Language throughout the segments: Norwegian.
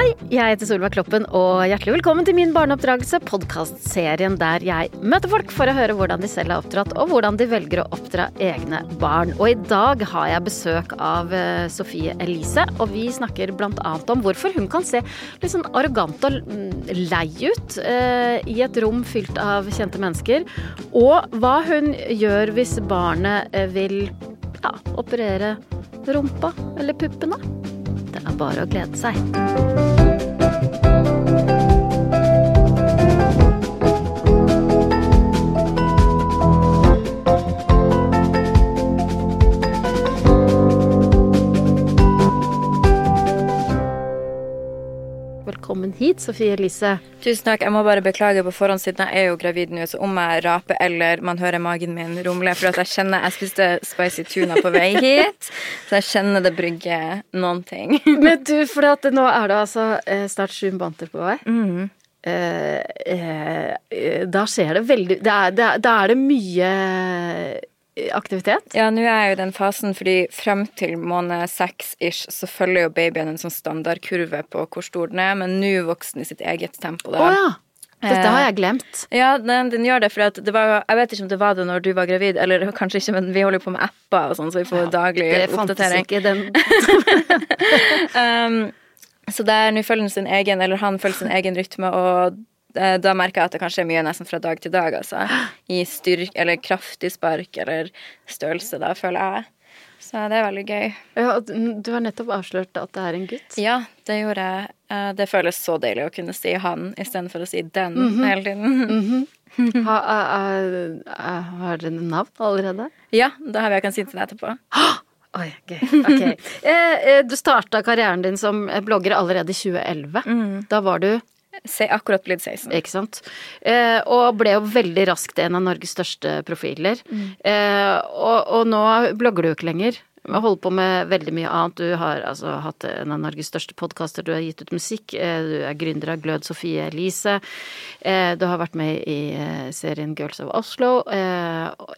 Hei, jeg heter Solveig Kloppen, og hjertelig velkommen til Min barneoppdragelse, podkastserien der jeg møter folk for å høre hvordan de selv er oppdratt, og hvordan de velger å oppdra egne barn. Og i dag har jeg besøk av eh, Sofie Elise, og vi snakker annet om hvorfor hun kan se litt sånn arrogant og mm, lei ut eh, i et rom fylt av kjente mennesker, og hva hun gjør hvis barnet eh, vil ja, operere rumpa eller puppene. Er bare å glede seg. Velkommen hit, Sofie Elise. Tusen takk. Jeg må bare beklage på forhånd, siden jeg er jo gravid nå, så om jeg raper eller man hører magen min rumle For at jeg kjenner Jeg spiste spicy tuna på vei hit, så jeg kjenner det brygger noen ting. Men du, for at nå er det altså eh, snart sju måneder på vei. Mm. Eh, eh, da skjer det veldig Da er, da er det mye aktivitet. Ja, nå er jeg jo i den fasen, fordi frem til måned seks ish så følger jo babyen en sånn standardkurve på hvor stor den er, men nå vokser den i sitt eget tempo. Å ja! Dette har jeg glemt. Ja, den, den gjør det, for det var, jeg vet ikke om det var det når du var gravid, eller kanskje ikke, men vi holder jo på med apper og sånn, så vi får daglig Det oppdatering. ikke den Um, så der nå følger han sin egen, eller han følger sin egen rytme, og eh, da merker jeg at det kanskje er mye nesten fra dag til dag, altså. I styrk, eller kraftig spark, eller størrelse, da, føler jeg. Så det er veldig gøy. ja, Du har nettopp avslørt at det er en gutt. Ja, det gjorde jeg. Eh, Det føles så deilig å kunne si han istedenfor å si den hele tiden. Mhm. Ha, er, er, har dere navn allerede? Ja, da har vi jeg kan si til deg etterpå. Oi, gøy. Ok. Eh, eh, du starta karrieren din som blogger allerede i 2011. Da var du akkurat blitt 16. Ikke sant. Eh, og ble jo veldig raskt en av Norges største profiler. Eh, og, og nå blogger du jo ikke lenger. Du holder på med veldig mye annet. Du har altså hatt en av Norges største podkaster, du har gitt ut musikk, eh, du er gründer av Glød Sofie Elise. Eh, du har vært med i eh, serien Girls of Oslo.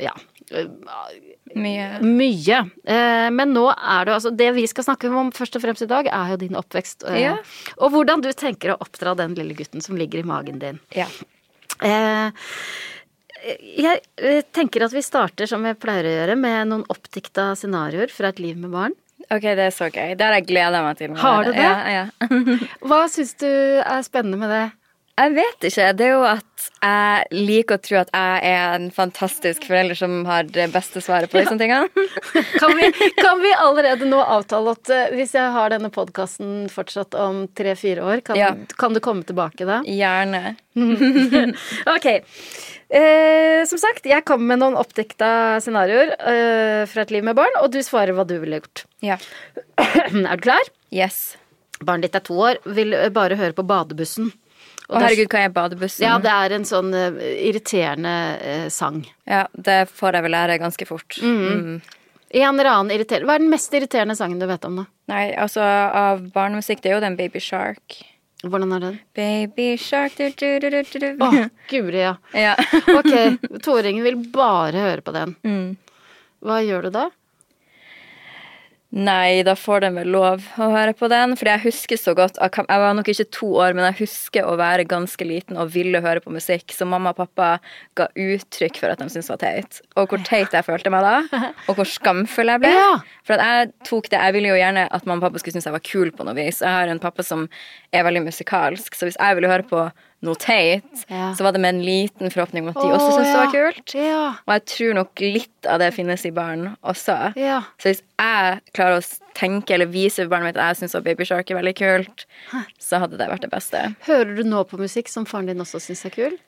Ja. Mye. Mye. Eh, men nå er det altså Det vi skal snakke om først og fremst i dag, er jo din oppvekst. eh, Ja. Og hvordan du tenker å oppdra den lille gutten som ligger i magen din. Ja. Eh, jeg eh, tenker at vi starter som jeg pleier å gjøre, med noen oppdikta scenarioer fra et liv med barn. Ok, det er så gøy. Det har jeg gleda meg til. Har du det? Ja, ja. Hva syns du er spennende med det? Jeg vet ikke. Det er jo at jeg liker å tro at jeg er en fantastisk forelder som har det beste svaret på disse tingene. Kan vi, kan vi allerede nå avtale at eh, hvis jeg har denne podkasten fortsatt om tre-fire år, kan, Ja. kan du komme tilbake da? Gjerne. Ok. Eh, som sagt, jeg kom med noen oppdikta scenarioer eh, fra et liv med barn, og du svarer hva du ville gjort. Ja. er du klar? Yes. Barnet ditt er to år, vil eh, bare høre på badebussen. Og Å, er- herregud, hva er badebussen? Ja, det er en sånn uh, irriterende uh, sang. Ja, det får jeg vel lære ganske fort. Mm. En eller annen irriterende Hva er den mest irriterende sangen du vet om, da? Nei, altså, av barnemusikk, det er jo den Baby Shark. Hvordan er den? Baby Shark du, du, du, du, du. Å, guri, ja. Ja. Ok, toåringen vil bare høre på den. Mm. Hva gjør du da? Nei, da får den vel lov å høre på den. Fordi jeg husker så godt Jeg var nok ikke to år, men jeg husker å være ganske liten og ville høre på musikk. Så mamma og pappa ga uttrykk for at de syntes det var teit. Og hvor teit jeg følte meg da. Og hvor skamfull jeg ble. For at jeg tok det Jeg ville jo gjerne at mamma og pappa skulle synes jeg var kul på noe vis. Jeg har en pappa som er veldig musikalsk, så hvis jeg ville høre på noe teit, Ja. så var det med en liten forhåpning om at de også syntes det var kult. Ja. Og jeg tror nok litt av det finnes i barn også. ja. Så hvis jeg klarer å tenke eller vise barnet mitt at jeg syns Baby Shark er veldig kult, så hadde det vært det beste. Hører du nå på musikk som faren din også syns er kul?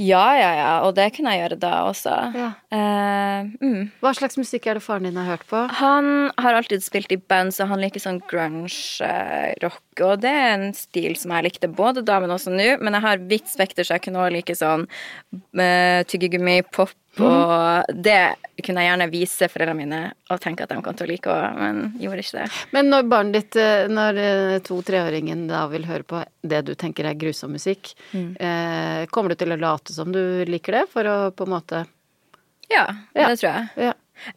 Ja, ja, ja, og det kunne jeg gjøre da også. Ja. Eh, mm. Hva slags musikk er det faren din har hørt på? Han har alltid spilt i band, så han liker sånn grunge-rock. Og det er en stil som jeg likte både da, men også nå. Men jeg har vidt spekter, så jeg kunne også like sånn uh, tyggegummi, pop, og det kunne jeg gjerne vise foreldrene mine og tenke at de kom til å like òg, men gjorde ikke det. Men når barnet ditt, eh, når eh, to-treåringen da vil høre på det du tenker er grusom musikk, eh, kommer du til å late som du liker det, for å på en måte Ja, Ja. det tror jeg. Ja.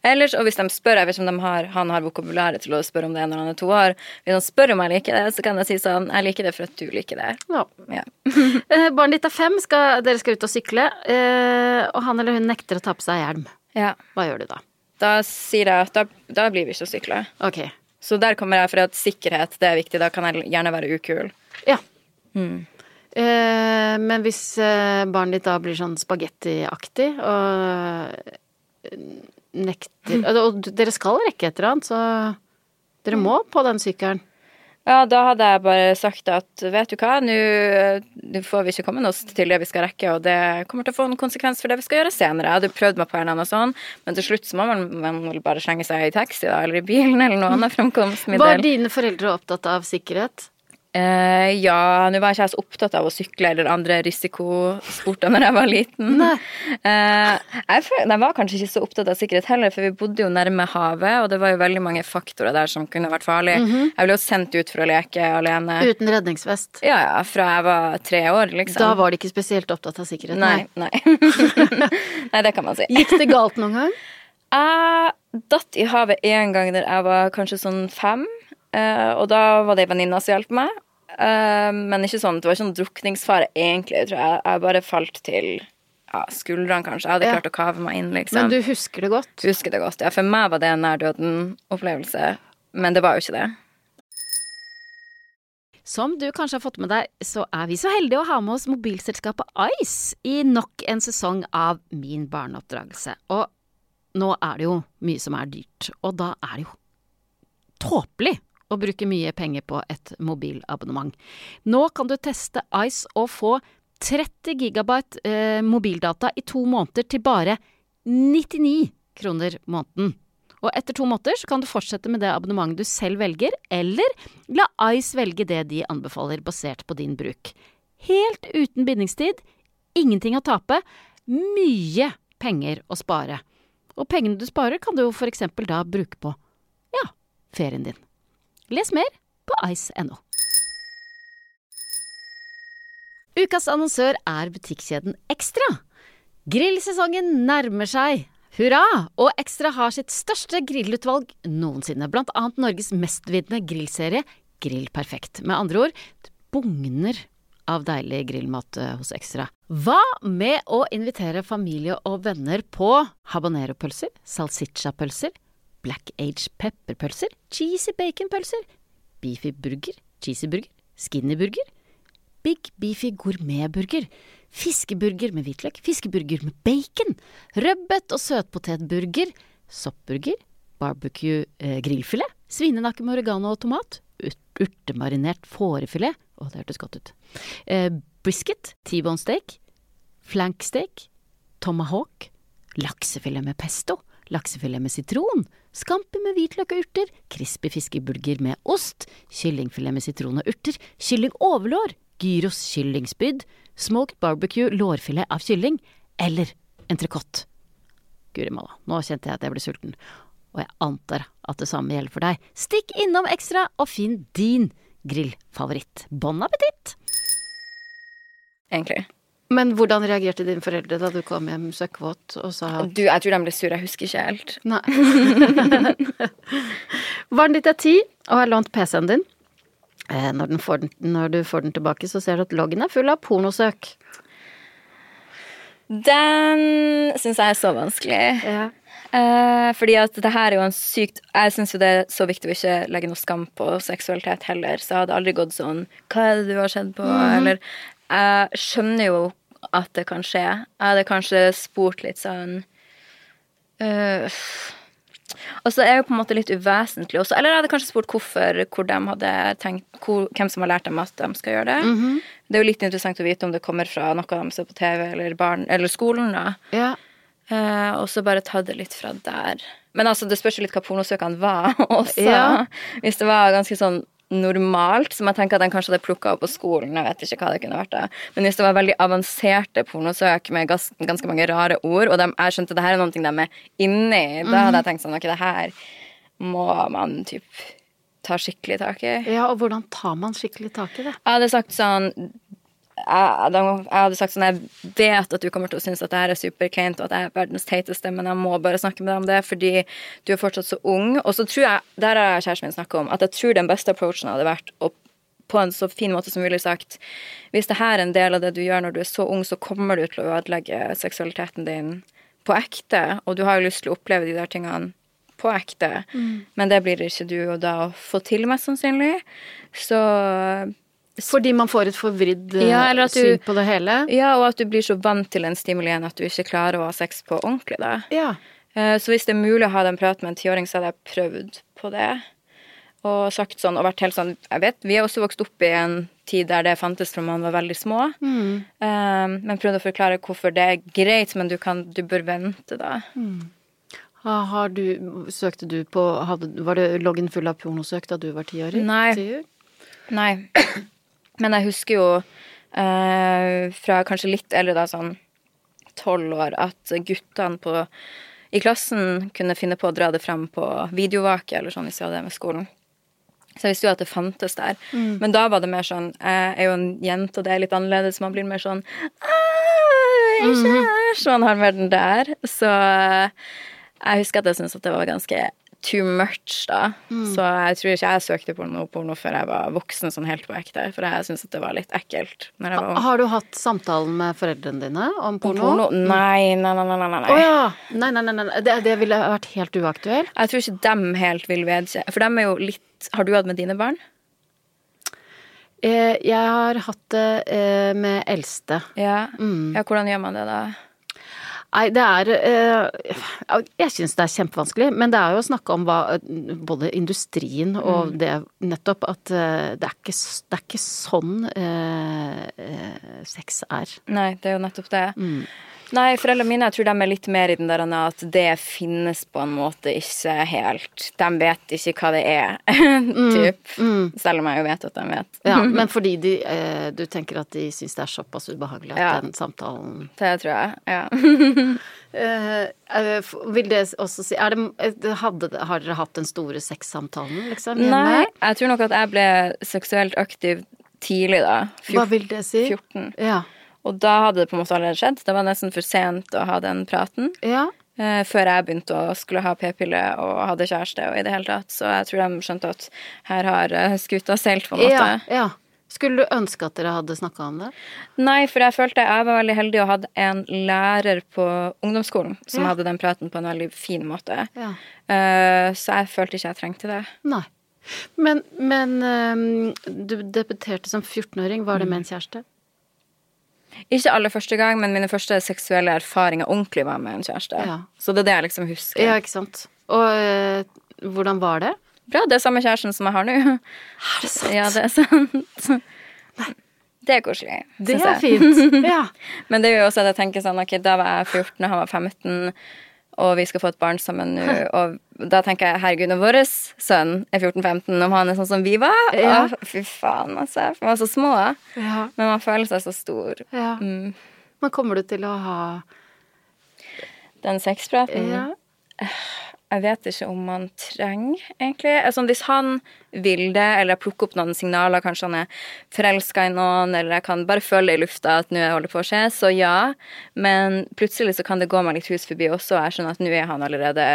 Ellers, og hvis de spør, jeg vet ikke om har, han har vokabularet til å spørre om det når han er to år, hvis han spør om jeg liker det, så kan jeg si sånn Jeg liker det for at du liker det. Ja. Ja. Eh, Barnet ditt er fem, skal, dere skal ut og sykle, eh, og han eller hun nekter å ta på seg hjelm. ja. Hva gjør du da? Da sier jeg at da, da blir vi ikke å sykle. Okay. Så der kommer jeg for at sikkerhet, det er viktig. Da kan jeg gjerne være ukul. Ja. Mm. Eh, men hvis eh, barnet ditt da blir sånn spagettiaktig og nekter og, og dere skal rekke et eller annet, så dere må på den sykkelen. Ja, da hadde jeg bare sagt at vet du hva, nå får vi ikke kommet oss til det vi skal rekke, og det kommer til å få en konsekvens for det vi skal gjøre senere. Jeg hadde prøvd meg på en eller annen sånn, men til slutt så må man, man vel bare slenge seg i taxi da, eller i bilen eller noe annet Var dine foreldre opptatt av sikkerhet? Eh, ja, nå var ikke jeg så opptatt av å sykle eller andre risikosporter når jeg var liten. Eh, jeg, jeg var kanskje ikke så opptatt av sikkerhet heller, for vi bodde jo nærme havet, og det var jo veldig mange faktorer der som kunne vært farlig. -hmm. Jeg ble jo sendt ut for å leke alene. Uten redningsvest? Ja, ja, fra jeg var tre år, liksom. Da var de ikke spesielt opptatt av sikkerhet? Nei, nei. nei, det kan man si. Gikk det galt noen gang? Jeg datt i havet en gang da jeg var kanskje sånn fem, og da var det ei venninne som hjalp meg. Eh, men ikke sånn, det var ikke sånn drukningsfare egentlig, tror jeg. Jeg bare falt til ja, skuldrene, kanskje. Jeg hadde Ja. klart å kave meg inn, liksom. Men du husker det godt? Husker det godt. Ja, for meg var det en nær døden-opplevelse, men det var jo ikke det. Som du kanskje har fått med deg, så er vi så heldige å ha med oss mobilselskapet Ice i nok en sesong av Min barneoppdragelse. Og nå er det jo mye som er dyrt, og da er det jo tåpelig å bruke mye penger på et mobilabonnement. Nå kan du teste Ice og få 30 gigabyte eh, mobildata i to måneder til bare 99 kroner måneden. Og etter to måneder så kan du fortsette med det abonnementet du selv velger, eller la Ice velge det de anbefaler basert på din bruk. Helt uten bindingstid, ingenting å tape, mye penger å spare. Og pengene du sparer kan du jo for eksempel da bruke på, ja, ferien din. Les mer på ice.no. Ukas annonsør er butikkjeden Ekstra. Grillsesongen nærmer seg. Hurra! Og Ekstra har sitt største grillutvalg noensinne, blant annet Norges mestvidende grillserie Grill Perfekt. Med andre ord, det bugner av deilig grillmat eh, hos Ekstra. Hva med å invitere familie og venner på habanero-pølser, salsiccia-pølser, black age pepperpølser, cheesy bacon-pølser, beefy burger, cheesy burger, skinny burger, Big beefy gourmetburger, fiskeburger med hvitløk, fiskeburger med bacon, rødbet og søtpotetburger, soppburger, barbecue eh, grillfilet, svinenakke med oregano og tomat, urt urtemarinert fårefilet, å det hørtes godt ut, eh, brisket, T-bone steak, flank steak, tomahawk, laksefilet med pesto, laksefilet med sitron, scampi med hvitløk og urter, crispy fiskeburger med ost, kyllingfilet med sitron og urter, kylling overlår, gyros kyllingspyd, smoked barbecue lårfilet av kylling, eller entrecôte. Guri malla, nå kjente jeg at jeg ble sulten, og jeg antar at det samme gjelder for deg. Stikk innom Ekstra og finn din grillfavoritt. Bon appétit! Egentlig. Men hvordan reagerte dine foreldre da du kom hjem søkkvåt og sa Du, jeg tror de ble sure, jeg husker ikke helt. Nei. Barnet ditt er ti og har lånt PC-en din. Eh, Når, den når du får den tilbake, så ser du at loggen er full av pornosøk. Den syns jeg er så vanskelig. Ja. Eh, fordi at det her er jo en sykt Jeg syns jo det er så viktig å ikke legge noe skam på seksualitet heller, så jeg hadde aldri gått sånn Hva er det du har sett på? Eller Jeg skjønner jo at det kan skje. Jeg hadde kanskje spurt litt sånn øh, Og så er det jo på en måte litt uvesentlig også. Eller jeg hadde kanskje spurt hvorfor, hvor de hadde tenkt, hvor, hvem som har lært dem at de skal gjøre det. Det er jo litt interessant å vite om det kommer fra noe de ser på TV eller, barn, eller skolen. da. ja. Uh, og så bare ta det litt fra der. Men altså, det spørs jo litt hva pornosøkene var også. Ja. Hvis det var ganske sånn normalt, som jeg tenker at de kanskje hadde plukka opp på skolen, jeg vet ikke hva det kunne vært da. Men hvis det var veldig avanserte pornosøk med gans ganske mange rare ord, og de, jeg skjønte det her er noe de er inni, da hadde jeg tenkt sånn, ok, det her må man typ ta skikkelig tak i. ja, og hvordan tar man skikkelig tak i det? Jeg hadde sagt sånn jeg, jeg hadde sagt sånn Jeg vet at du kommer til å synes at det her er superkleint, og at jeg er verdens teiteste, men jeg må bare snakke med deg om det fordi du er fortsatt så ung. Og så tror jeg, der har kjæresten min snakka om, at jeg tror den beste approachen hadde vært å på en så fin måte som mulig sagt Hvis det her er en del av det du gjør når du er så ung, så kommer du til å ødelegge seksualiteten din på ekte, og du har jo lyst til å oppleve de der tingene på ekte, men det blir ikke du og da å få til, mest sannsynlig. Så Fordi man får et forvridd eh, Ja, du- syn på det hele? Ja, og at du blir så vant til den stimulien at du ikke klarer å ha sex på ordentlig, da. Ja. Eh, Så hvis det er mulig å ha den praten med en tiåring, så hadde jeg prøvd på det. Og sagt sånn, og vært helt sånn Jeg vet, vi er også vokst opp i en tid der det fantes fra man var veldig små. Mm. Um, men prøvd å forklare hvorfor det er greit, men du, kan, du bør vente, da. Mm. Har du, søkte du på hadde, Var det loggen full av pornosøk da du var tiåring? Nei. Nei. Men jeg husker jo eh, fra kanskje litt eldre, da, sånn tolv år, at guttene på, i klassen kunne finne på å dra det fram på videovake eller sånn, hvis de hadde det med skolen. Så jeg visste jo at det fantes der. Men da var det mer sånn Jeg er jo en jente, og det er litt annerledes. Man blir mer sånn «Ah, jeg er Man har mer den der. Så eh, jeg husker at jeg syntes at det var ganske too much, da. Så jeg tror ikke jeg søkte på noe porno før jeg var voksen sånn helt på ekte. For jeg syntes at det var litt ekkelt var ung. Har du hatt samtalen med foreldrene dine om porno? Porno? Nei, nei, nei, nei. nei, nei. oh, ja! Nei, nei, nei. nei. Det, det ville vært helt uaktuelt. Jeg tror ikke dem helt vil vedkjenne For dem er jo litt Har du hatt med dine barn? Eh, jeg har hatt det eh, med eldste. Ja. ja. Hvordan gjør man det, da? Nei, det er eh, Jeg syns det er kjempevanskelig, men det er jo å snakke om hva både industrien og det nettopp at eh, det, er ikke, det er ikke sånn eh, eh, sex er. Nei, det er jo nettopp det. Nei, foreldrene mine jeg tror de er litt mer i den der at det finnes på en måte ikke helt De vet ikke hva det er, typ. Selv om jeg jo vet at de vet. Ja, men fordi de, eh, du tenker at de syns det er såpass ubehagelig at Ja. den samtalen Det tror jeg. Ja. Eh, eh, Vil det også si er det, eh, hadde, Har dere hatt den store sexsamtalen, liksom? hjemme? Nei, jeg tror nok at jeg ble seksuelt aktiv tidlig, da. Hva vil det si? 14. Ja. Og da hadde det på en måte allerede skjedd. Det var nesten for sent å ha den praten. Ja. Eh, før jeg begynte å skulle ha p-pille og hadde kjæreste og i det hele tatt. Så jeg tror de skjønte at her har eh, skuta seilt, på en måte. ja, ja. Skulle du ønske at dere hadde snakka om det? Nei, for jeg følte jeg var veldig heldig og hadde en lærer på ungdomsskolen som Ja. hadde den praten på en veldig fin måte. Ja. Eh, så jeg følte ikke jeg trengte det. Nei. Men, men um, du debuterte som 14-åring. Var det med en kjæreste? Ikke aller første gang, men mine første seksuelle erfaringer ordentlig var med en kjæreste. Ja. Så det er det jeg liksom husker. Ja, ikke sant. Og øh, hvordan var det? Bra, det er samme kjæresten som jeg har nå. Er det sant? Ja, det er sant. Det er koselig, det er jeg. fint. Ja. Men det er jo også at jeg tenker sånn, ok, da var jeg 14, og han var 15, og vi skal få et barn sammen nå, og da tenker jeg, herregud, når vår sønn er 14-15, om han er sånn som vi var, Ja. å, fy faen, altså, for vi var så små, ja. men man føler seg så stor. ja. Mm. Men kommer du til å ha Den sexpraten, Ja. Jeg vet ikke om man trenger, egentlig. Altså, hvis han vil det, eller plukker opp noen signaler, kanskje han er forelska i noen, eller jeg kan bare føle det i lufta at nå holder det på å skje, så ja. Men plutselig så kan det gå meg litt hus forbi også, og jeg skjønner at nå er han allerede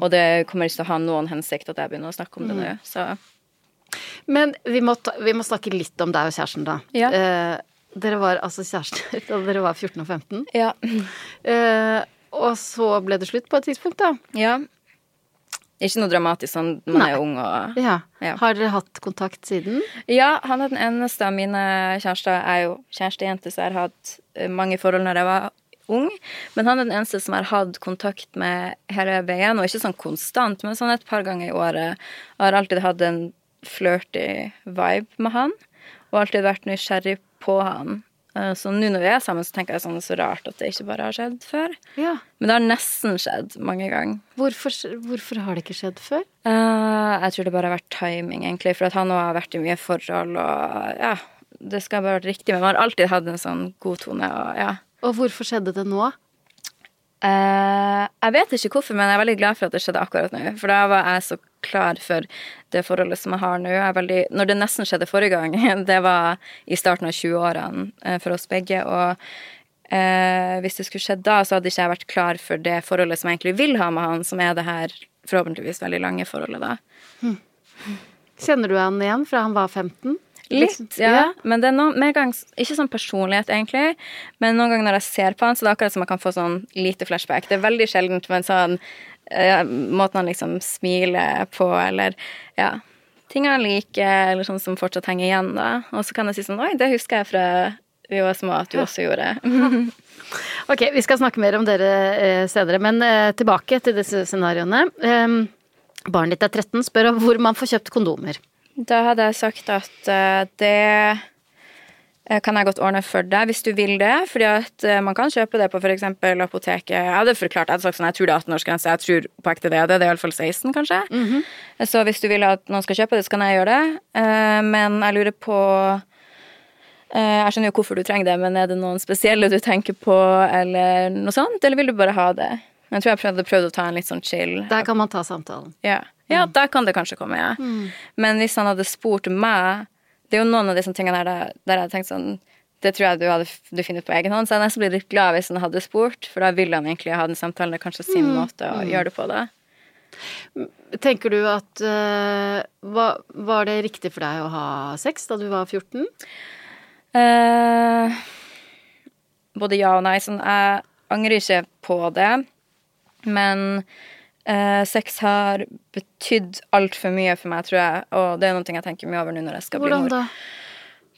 Og det kommer ikke til å ha noen hensikt at jeg begynner å snakke om det nå. Så Men vi må, ta, vi må snakke litt om deg og kjæresten, da. Ja. Eh, dere var altså kjærester da dere var 14 og 15. ja. Eh, og så ble det slutt på et tidspunkt, da. ja. Ikke noe dramatisk sånn man Nei. er ung og Ja. Ja. Har dere hatt kontakt siden? Ja, han er den eneste av mine kjærester. Jeg er jo kjærestejente, så jeg har hatt eh, mange forhold når jeg var ung. Men han er den eneste som har hatt kontakt med hele veien, og ikke sånn konstant, men sånn et par ganger i året. Jeg har alltid hatt en flørty vibe med han, og alltid vært nysgjerrig på han. Eh, Så nå når vi er sammen, så tenker jeg sånn så rart at det ikke bare har skjedd før. Ja. Men det har nesten skjedd mange ganger. Hvorfor, hvorfor har det ikke skjedd før? Uh, jeg tror det bare har vært timing, egentlig. For at han har vært i mye forhold, og ja Det skal bare vært riktig. Men man har alltid hatt en sånn god tone, og ja. Og hvorfor skjedde det nå? Eh, jeg vet ikke hvorfor, men jeg er veldig glad for at det skjedde akkurat nå. For da var jeg så klar for det forholdet som jeg har nå. Jeg veldig, når det nesten skjedde forrige gang, det var i starten av 20-årene eh, for oss begge. Og eh, hvis det skulle skjedd da, så hadde ikke jeg vært klar for det forholdet som jeg egentlig vil ha med han, som er det her forhåpentligvis veldig lange forholdet, da. Kjenner du han igjen fra han var 15? Litt, ja. ja. Men det er noen mer ganger Ikke sånn personlighet, egentlig, men noen ganger når jeg ser på han, så det er akkurat som jeg kan få sånn lite flashback. Det er veldig sjeldent, men sånn eh, Måten han liksom smiler på, eller ja Ting han liker, eller sånn som fortsatt henger igjen, da. Og så kan jeg si sånn Oi, det husker jeg fra vi var små at du også gjorde. Ok, vi skal snakke mer om dere eh, senere, men eh, tilbake til disse scenarioene. Eh, barnet ditt er 13, spør om hvor man får kjøpt kondomer. Da hadde jeg sagt at eh, det eh, kan jeg godt ordne for deg hvis du vil det. fordi at eh, man kan kjøpe det på f.eks. apoteket. Jeg hadde forklart, jeg hadde sagt sånn, jeg tror det er 18-årsgrense. Jeg tror på ekte det er det. Det er iallfall 16, kanskje. Så hvis du vil at noen skal kjøpe det, så kan jeg gjøre det. Men jeg lurer på Jeg skjønner jo hvorfor du trenger det, men er det noen spesielle du tenker på, eller noe sånt? Eller vil du bare ha det? Jeg tror jeg hadde prøvd å ta en litt sånn chill. Der kan man ta samtalen. Ja. Ja, der kan det kanskje komme, ja. Men hvis han hadde spurt meg Det er jo noen av disse tingene der, der, jeg hadde tenkt sånn Det tror jeg du hadde du på egen hånd, så jeg nesten blir litt glad hvis han hadde spurt, for da vil han egentlig ha den samtalen. Det er kanskje sin måte å gjøre det på, da. Tenker du at uh, var, var det riktig for deg å ha sex da du var 14? Uh, både ja og nei. Sånn, jeg angrer ikke på det, men eh, sex har betydd altfor mye for meg, tror jeg, og det er noe jeg tenker mye over nå når jeg skal bli Hvordan mor. da?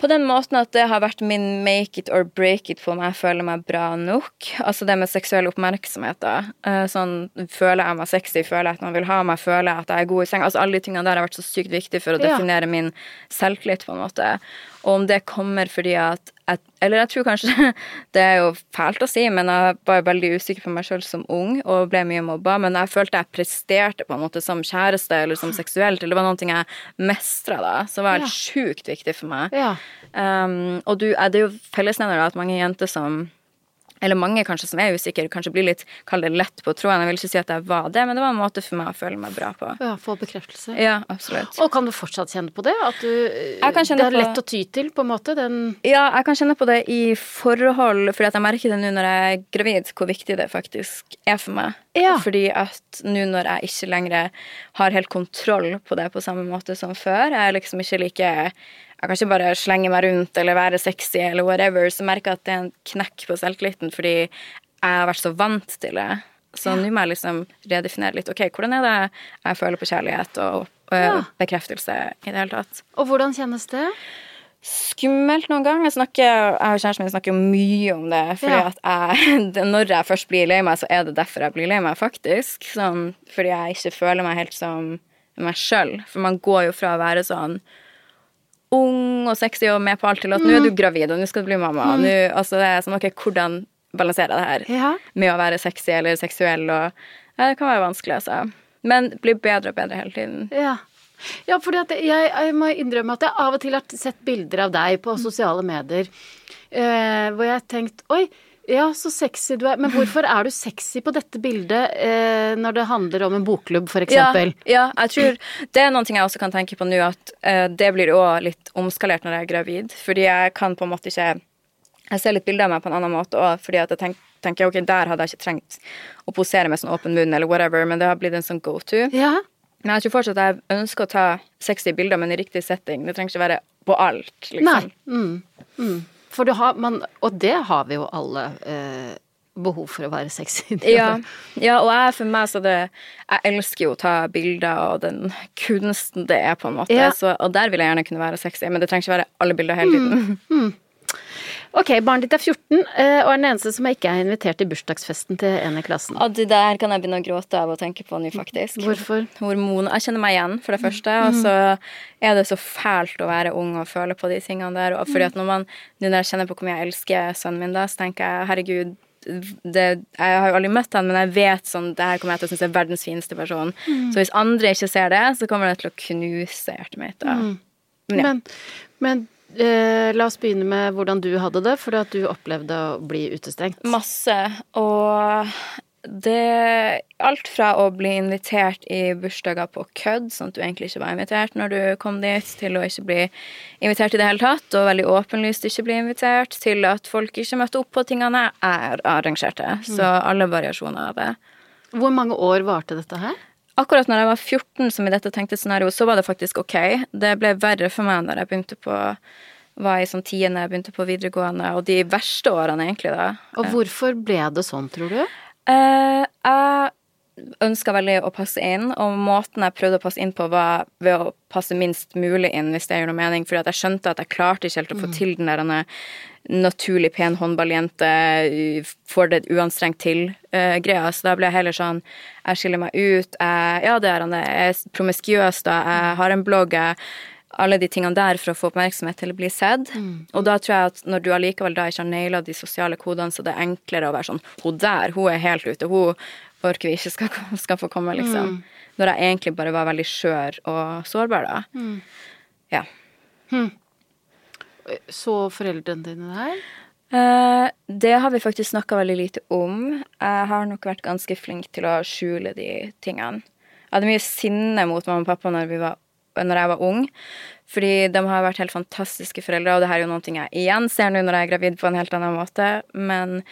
På den måten at det har vært min make it or break it på om jeg føler meg bra nok. Altså det med seksuell oppmerksomhet, da. Eh, Sånn, føler jeg meg sexy, føler jeg at man vil ha meg, føler jeg at jeg er god i seng. Altså alle de tingene der har vært så sykt viktig for å Ja. definere min selvtillit, på en måte. Og om det kommer fordi at jeg, Eller jeg tror kanskje Det er jo fælt å si, men jeg var veldig usikker på meg sjøl som ung og ble mye mobba. Men jeg følte jeg presterte på en måte som kjæreste eller som seksuelt, eller det var noe jeg mestra da, som var Ja. sjukt viktig for meg. Ja. Um, og du, er det er jo fellesnevner at mange jenter som eller mange kanskje som er usikre, kanskje blir litt kall det lett på tråden. Jeg vil ikke si at jeg var det, men det var en måte for meg å føle meg bra på. ja få bekreftelse. Ja, absolutt. Og kan du fortsatt kjenne på det? At du, det er på- lett å ty til, på en måte? Den Ja, jeg kan kjenne på det i forhold, fordi jeg merker det nå når jeg er gravid, hvor viktig det faktisk er for meg. Ja. Fordi at nå når jeg ikke lenger har helt kontroll på det på samme måte som før, jeg er liksom ikke like jeg kan ikke bare slenge meg rundt eller være sexy eller whatever, så merker jeg at det er en knekk på selvtilliten fordi jeg har vært så vant til det. Så nå må jeg liksom redefinere litt. Ok, hvordan er det jeg føler på kjærlighet og, og Ja. bekreftelse i det hele tatt? Og hvordan kjennes det? skummelt noen gang. Jeg, snakker, jeg og kjæresten min snakker mye om det. Fordi Ja. at jeg, Når jeg først blir lei meg, så er det derfor jeg blir lei meg, faktisk. Sånn, fordi jeg ikke føler meg helt som meg sjøl. For man går jo fra å være sånn ung og sexy og med på alt til at nå er du gravid, og nå skal du bli mamma. Mm. Nå, altså det er sånn, ok, Hvordan balanserer det her Ja. med å være sexy eller seksuell? Og, ja, det kan være vanskelig, altså. Men blir bedre og bedre hele tiden. Ja. Ja, at jeg, jeg må innrømme at jeg av og til har sett bilder av deg på sosiale medier eh, hvor jeg har tenkt Oi, ja, så sexy du er. Men hvorfor er du sexy på dette bildet eh, når det handler om en bokklubb, eksempel? Ja, ja, jeg tror det er noen ting jeg også kan tenke på nå, at eh, det blir òg litt omskalert når jeg er gravid. Fordi jeg kan på en måte ikke Jeg ser litt bilder av meg på en annen måte òg, fordi at jeg tenker tenker ok, der hadde jeg ikke trengt å posere med sånn åpen munn eller whatever, men det har blitt en sånn go to. Ja. Men jeg tror fortsatt at jeg ønsker å ta sexy bilder, men i riktig setting. Det trenger ikke være på alt, liksom. Nei. Mm. Mm. For du har man, Og det har vi jo alle eh, behov for å være sexy. Ja, ja, og jeg for meg så det Jeg elsker jo å ta bilder og den kunsten det er, på en måte. Ja. Så, og der vil jeg gjerne kunne være sexy, men det trenger ikke være alle bilder hele tiden. Ok, barnet ditt er 14 eh, og er den eneste som ikke er invitert til bursdagsfesten til en i klassen. Og det der kan jeg begynne å gråte av å tenke på nå, faktisk. Hvorfor? Hormon. Jeg kjenner meg igjen, for det første. Og så er det så fælt å være ung og føle på de tingene der. Og fordi at når man, nå når jeg kjenner på hvor mye jeg elsker sønnen min, da, så tenker jeg herregud det, jeg har jo aldri møtt han, men jeg vet sånn, det her kommer jeg til å synes er verdens fineste person. Så hvis andre ikke ser det, så kommer det til å knuse hjertet mitt. Da. Men ja. Men, men eh, la oss begynne med hvordan du hadde det, fordi at du opplevde å bli utestengt. Masse. Og det Alt fra å bli invitert i bursdager på kødd, sånn at du egentlig ikke var invitert når du kom dit, til å ikke bli invitert i det hele tatt, og veldig åpenlyst ikke bli invitert, til at folk ikke møtte opp på tingene jeg arrangerte. Så alle variasjoner av det. Hvor mange år varte dette her? Akkurat når jeg var 14, som i dette tenkte scenarioet, så var det faktisk ok. Det ble verre for meg når jeg begynte på var i sånn tiende, begynte på videregående, og de verste årene, egentlig, da. Og hvorfor ble det sånn, tror du? Uh, jeg ønska veldig å passe inn, og måten jeg prøvde å passe inn på, var ved å passe minst mulig inn, hvis det gjør noe mening, fordi at jeg skjønte at jeg klarte ikke helt å få mm. til den der naturlig pen håndballjente, får det uanstrengt til-greia. Uh, så da ble jeg heller sånn Jeg skiller meg ut. Jeg, ja, det er han. Jeg er promiskuøs, da. Jeg har en blogg. Jeg alle de tingene der for å få oppmerksomhet til å bli sett. Mm. Og da tror jeg at når du allikevel da ikke har naila de sosiale kodene, så det er enklere å være sånn Hun der, hun er helt ute. Hun orker vi ikke skal, skal få komme, liksom. Mm. Når jeg egentlig bare var veldig skjør og sårbar, da. Mm. Ja. Hm. Så foreldrene dine det her? Eh, det har vi faktisk snakka veldig lite om. Jeg har nok vært ganske flink til å skjule de tingene. Jeg hadde mye sinne mot mamma og pappa når vi var når jeg var ung. Fordi de har vært helt fantastiske foreldre, og det her er jo noe jeg igjen ser nå når jeg er gravid på en helt annen måte. Men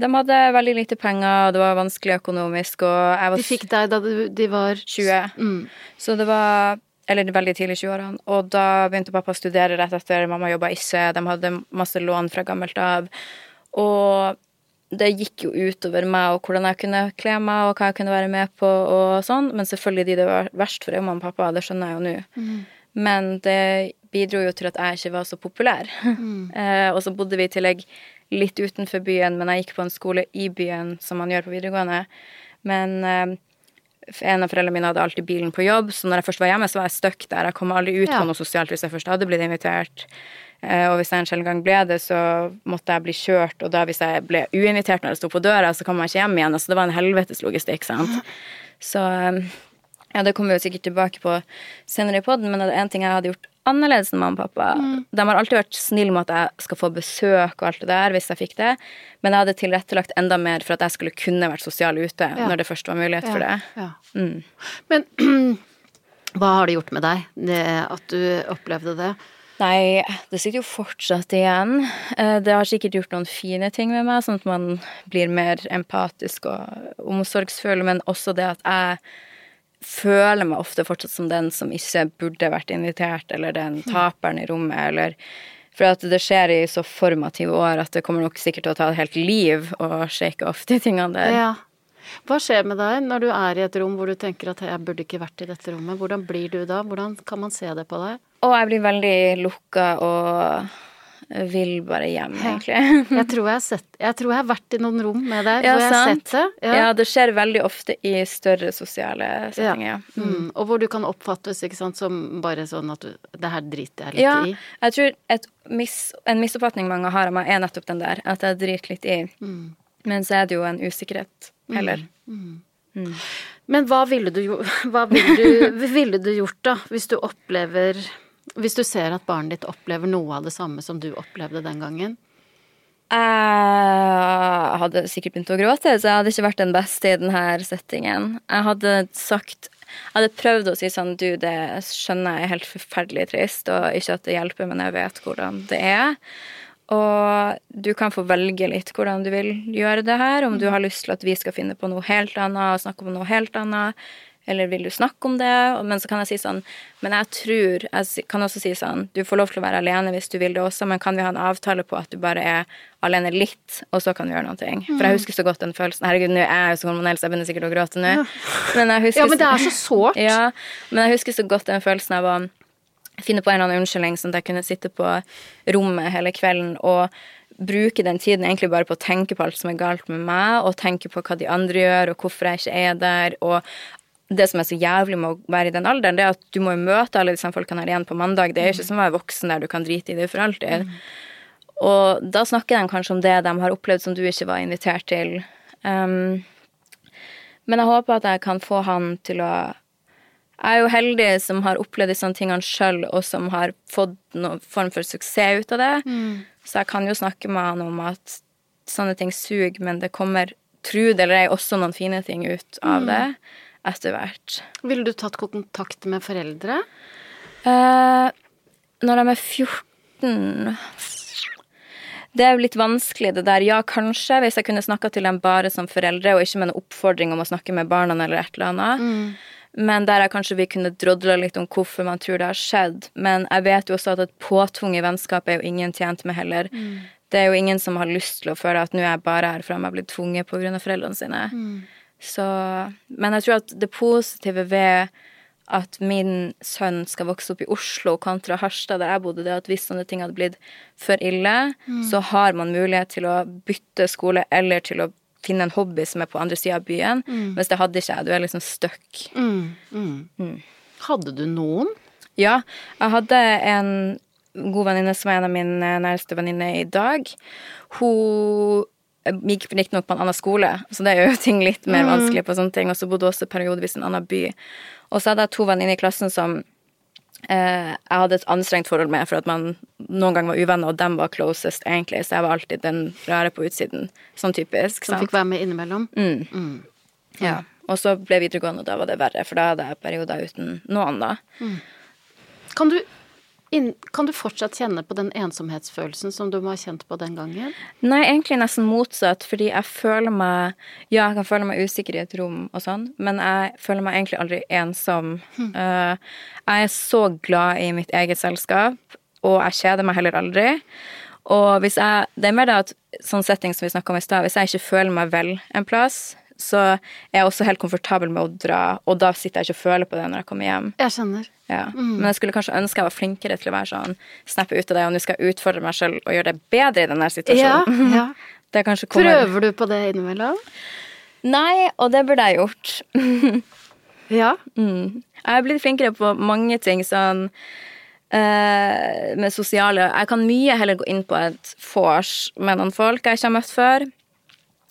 de hadde veldig lite penger, og det var vanskelig økonomisk, og jeg var De fikk deg da de var 20. Mm. Så det var Eller veldig tidlig i 20-årene. Og da begynte pappa å studere rett etter. Mamma jobba ikke. De hadde masse lån fra gammelt av. Og det gikk jo utover meg og hvordan jeg kunne kle meg og hva jeg kunne være med på og sånn. Men selvfølgelig de det var verst for, er mamma og pappa, det skjønner jeg jo nå. Mm. Men det bidro jo til at jeg ikke var så populær. Mm. eh, og så bodde vi i tillegg litt utenfor byen, men jeg gikk på en skole i byen, som man gjør på videregående. Men eh, en av foreldrene mine hadde alltid bilen på jobb, så når jeg først var hjemme, så var jeg stuck der. Jeg kom aldri ut ja. på noe sosialt hvis jeg først hadde blitt invitert. Eh, og hvis jeg en sjelden gang ble det, så måtte jeg bli kjørt, og da hvis jeg ble uinvitert når jeg sto på døra, så kom jeg ikke hjem igjen. Altså det var en helvetes logistikk, sant. Så eh, ja, det kommer vi jo sikkert tilbake på senere i poden, men det er en ting jeg hadde gjort annerledes enn mamma og pappa. Mm. De har alltid vært snille med at jeg skal få besøk og alt det der, hvis jeg fikk det. Men jeg hadde tilrettelagt enda mer for at jeg skulle kunne vært sosial ute ja. når det først var mulighet ja. for det. Ja. Mm. Men hva har det gjort med deg, det, at du opplevde det? Nei, det sitter jo fortsatt igjen. Eh, det har sikkert gjort noen fine ting med meg, sånn at man blir mer empatisk og omsorgsfull, men også det at jeg føler meg ofte fortsatt som den som ikke burde vært invitert, eller den taperen i rommet, eller For at det skjer i så formative år at det kommer nok sikkert til å ta et helt liv å shake off de tingene der. Ja. Hva skjer med deg når du er i et rom hvor du tenker at 'jeg burde ikke vært i dette rommet'? Hvordan blir du da? Hvordan kan man se det på deg? Og jeg blir veldig lukka og vil bare hjem, egentlig. jeg, tror jeg, har sett, jeg tror jeg har vært i noen rom med deg ja, hvor jeg har sett det. Ja. ja. det skjer veldig ofte i større sosiale settinger. Ja. Mm. Mm. Og hvor du kan oppfattes ikke sant, som bare sånn at du, det her driter jeg litt ja, i. Jeg tror mis, en misoppfatning mange har av meg, er nettopp den der, at jeg driter litt i. Mm. Men så er det jo en usikkerhet heller. Mm. mm. mm. Men hva ville du, hva ville du, ville du gjort, da, hvis du opplever hvis du ser at barnet ditt opplever noe av det samme som du opplevde den gangen? Jeg hadde sikkert begynt å gråte, så jeg hadde ikke vært den beste i denne settingen. Jeg hadde sagt Jeg hadde prøvd å si sånn Du, det skjønner jeg er helt forferdelig trist, og ikke at det hjelper, men jeg vet hvordan det er. Og du kan få velge litt hvordan du vil gjøre det her. Om du har lyst til at vi skal finne på noe helt annet og snakke om noe helt annet, eller vil du snakke om det? Men så kan jeg si sånn Men jeg tror Jeg kan også si sånn Du får lov til å være alene hvis du vil det også, men kan vi ha en avtale på at du bare er alene litt, og så kan du gjøre noe? For jeg husker så godt den følelsen. Herregud, nå er jeg jo så hormonell, så jeg begynner sikkert å gråte nå. Men jeg husker, ja, men det er så sårt. Ja, men jeg husker så godt den følelsen av å finne på en eller annen unnskyldning, sånn at jeg kunne sitte på rommet hele kvelden og bruke den tiden egentlig bare på å tenke på alt som er galt med meg, og tenke på hva de andre gjør, og hvorfor jeg ikke er der, og det som er så jævlig med å være i den alderen, det er at du må jo møte alle disse folkene her igjen på mandag. Det er jo ikke som å være voksen der du kan drite i det for alltid. Mm. Og da snakker de kanskje om det de har opplevd som du ikke var invitert til. Um, men jeg håper at jeg kan få han til å Jeg er jo heldig som har opplevd disse tingene sjøl, og som har fått noen form for suksess ut av det. Mm. Så jeg kan jo snakke med han om at sånne ting suger, men det kommer tro det eller ei, også noen fine ting ut av det etter hvert. Ville du tatt kontakt med foreldre? Eh, når de er 14 Det er jo litt vanskelig, det der. Ja, kanskje, hvis jeg kunne snakka til dem bare som foreldre, og ikke med en oppfordring om å snakke med barna eller et eller annet. Men der er kanskje vi kunne drodla litt om hvorfor man tror det har skjedd. Men jeg vet jo også at et påtvunget vennskap er jo ingen tjent med heller. Det er jo ingen som har lyst til å føle at nå er jeg bare her fordi jeg har blitt tvunget pga. foreldrene sine. Så, men jeg tror at det positive ved at min sønn skal vokse opp i Oslo kontra Harstad, der jeg bodde, det at hvis sånne ting hadde blitt for ille, så har man mulighet til å bytte skole eller til å finne en hobby som er på andre sida av byen. Mens det hadde ikke jeg. Du er liksom stuck. Hadde du noen? Ja, jeg hadde en god venninne som er en av mine nærmeste venninner i dag. Hun gikk riktignok på en annen skole, så det gjør jo ting litt mer vanskelig på sånne ting. Og så bodde også periodevis i en annen by. Og så hadde jeg to venninner i klassen som eh, jeg hadde et anstrengt forhold med, for at man noen ganger var uvenner, og dem var closest, egentlig. Så jeg var alltid den rare på utsiden. Sånn typisk. Som sant? fikk være med innimellom? Mm. Ja. Og så ble videregående, og da var det verre, for da hadde jeg perioder uten noen, da. Kan du, kan du fortsatt kjenne på den ensomhetsfølelsen som du må ha kjent på den gangen? Nei, egentlig nesten motsatt, fordi jeg føler meg Ja, jeg kan føle meg usikker i et rom og sånn, men jeg føler meg egentlig aldri ensom. Eh, jeg er så glad i mitt eget selskap, og jeg kjeder meg heller aldri. Og hvis jeg Det er mer det at sånn setting som vi snakka om i stad, hvis jeg ikke føler meg vel en plass, så er jeg også helt komfortabel med å dra, og da sitter jeg ikke og føler på det når jeg kommer hjem. Jeg skjønner. Ja. Men jeg skulle kanskje ønske jeg var flinkere til å være sånn snappe ut av det, og nå skal jeg utfordre meg selv og gjøre det bedre i denne situasjonen. ja. Kommer Prøver du på det innimellom? Nei, og det burde jeg gjort. Ja. Mm. Jeg har blitt flinkere på mange ting, sånn eh, med sosiale Jeg kan mye heller gå inn på et vors med noen folk jeg ikke har møtt før.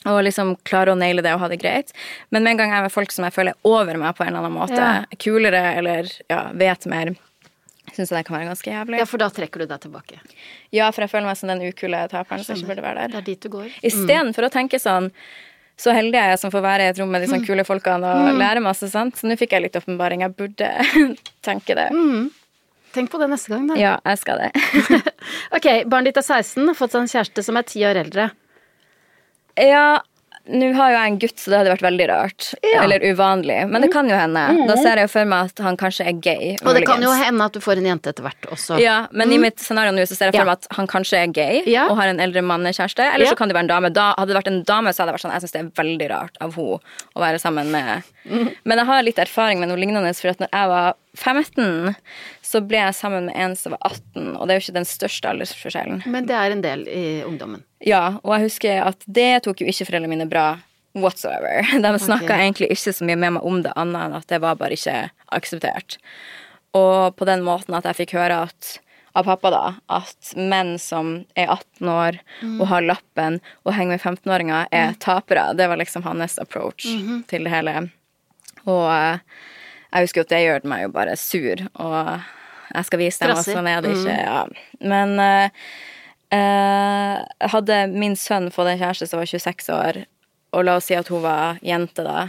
Og liksom klare å naile det og ha det greit. Men med en gang jeg er med folk som jeg føler er over meg på en eller annen måte, Ja. kulere eller ja, vet mer, syns jeg det kan være ganske jævlig. ja, for da trekker du deg tilbake. Ja, for jeg føler meg som den ukule taperen som ikke burde være der. Det er dit du går. Istedenfor å tenke sånn så heldig er jeg som får være i et rom med de sånn kule folkene og lære masse, sant. Så nå fikk jeg litt åpenbaring. Jeg burde tenke det. Tenk på det neste gang, da. Ja, jeg skal det. Ok, barnet ditt er 16, har fått seg en kjæreste som er ti år eldre. Ja, nå har jo jeg en gutt, så det hadde vært veldig rart. Ja. Eller uvanlig. Men det kan jo hende. Da ser jeg jo for meg at han kanskje er gay. Og det kan jo hende at du får en jente etter hvert også. Ja, men i mitt scenario nå så ser jeg for Ja. meg at han kanskje er gay Ja. og har en eldre mannekjæreste. Eller så kan det være en dame. Da hadde det vært en dame, så hadde jeg vært sånn Jeg syns det er veldig rart av henne å være sammen med Men jeg har litt erfaring med noe lignende, for når jeg var 15, så ble jeg sammen med en som var 18, og det er jo ikke den største aldersforskjellen. Men det er en del i ungdommen. Ja, og jeg husker at det tok jo ikke foreldrene mine bra whatsoever. De snakka egentlig ikke så mye med meg om det, annet enn at det var bare ikke akseptert. Og på den måten at jeg fikk høre at av pappa da, at menn som er 18 år og har lappen og henger med 15-åringer, er tapere. Det var liksom hans approach til det hele. Og eh, jeg husker at det gjør meg jo bare sur, og jeg skal vise dem, Strasser. Stressig. sånn er det ikke. Ja. Men eh, hadde min sønn fått en kjæreste som var 26 år, og la oss si at hun var jente da,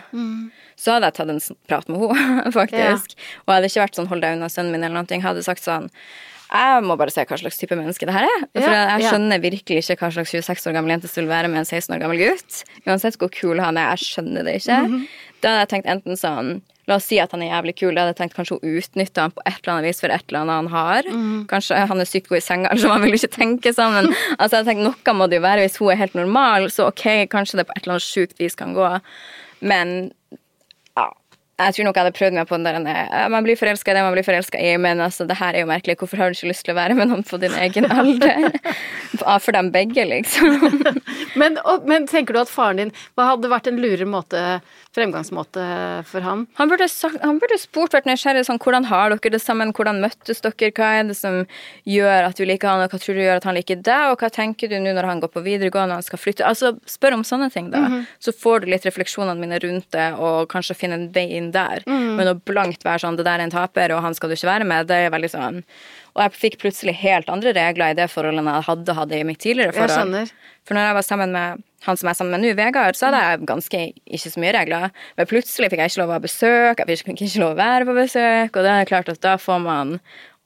så hadde jeg tatt en prat med henne, faktisk. Og jeg hadde ikke vært sånn 'hold deg unna sønnen min', eller noe. Jeg hadde sagt sånn jeg må bare se hva slags type menneske det her er. For Ja, jeg ja. skjønner virkelig ikke hva slags 26 år gammel jente som vil være med en 16 år gammel gutt. Uansett hvor kul han er. Jeg skjønner det ikke. Mhm. Da hadde jeg tenkt enten sånn La oss si at han er jævlig kul. Da hadde jeg tenkt kanskje hun utnytte han på et eller annet vis for et eller annet han har. Mm. Kanskje han er sykt god i senga, eller så man vil ikke tenke sånn. Men altså, jeg tenkte, noe må det jo være hvis hun er helt normal. Så ok, kanskje det på et eller annet sjukt vis kan gå. Men ja. Jeg tror nok jeg hadde prøvd meg på den der eh, Man blir forelska i det man blir forelska i, men altså, det her er jo merkelig. Hvorfor har du ikke lyst til å være med noen på din egen alder? For dem begge, liksom. Men, og, men tenker du at faren din Hva hadde vært en lurere måte, fremgangsmåte for han? Han burde, han burde spurt, vært nysgjerrig sånn, hvordan har dere det sammen, hvordan møttes dere, hva er det som gjør at du liker han, og hva tror du gjør at han liker deg, og hva tenker du nå når han går på videregående og han skal flytte? Altså, spør om sånne ting, da. Så får du litt refleksjonene mine rundt det, og kanskje finne en vei inn der. Men å blankt være sånn, det der er en taper, og han skal du ikke være med, det er veldig sånn Og jeg fikk plutselig helt andre regler i det forholdet enn jeg hadde hatt i mitt tidligere forhold. For når jeg var sammen med han som jeg er sammen med nå, Vegard, så hadde jeg ganske ikke så mye regler. Men plutselig fikk jeg ikke lov å ha besøk, jeg fikk ikke lov å være på besøk, og det er klart at da får man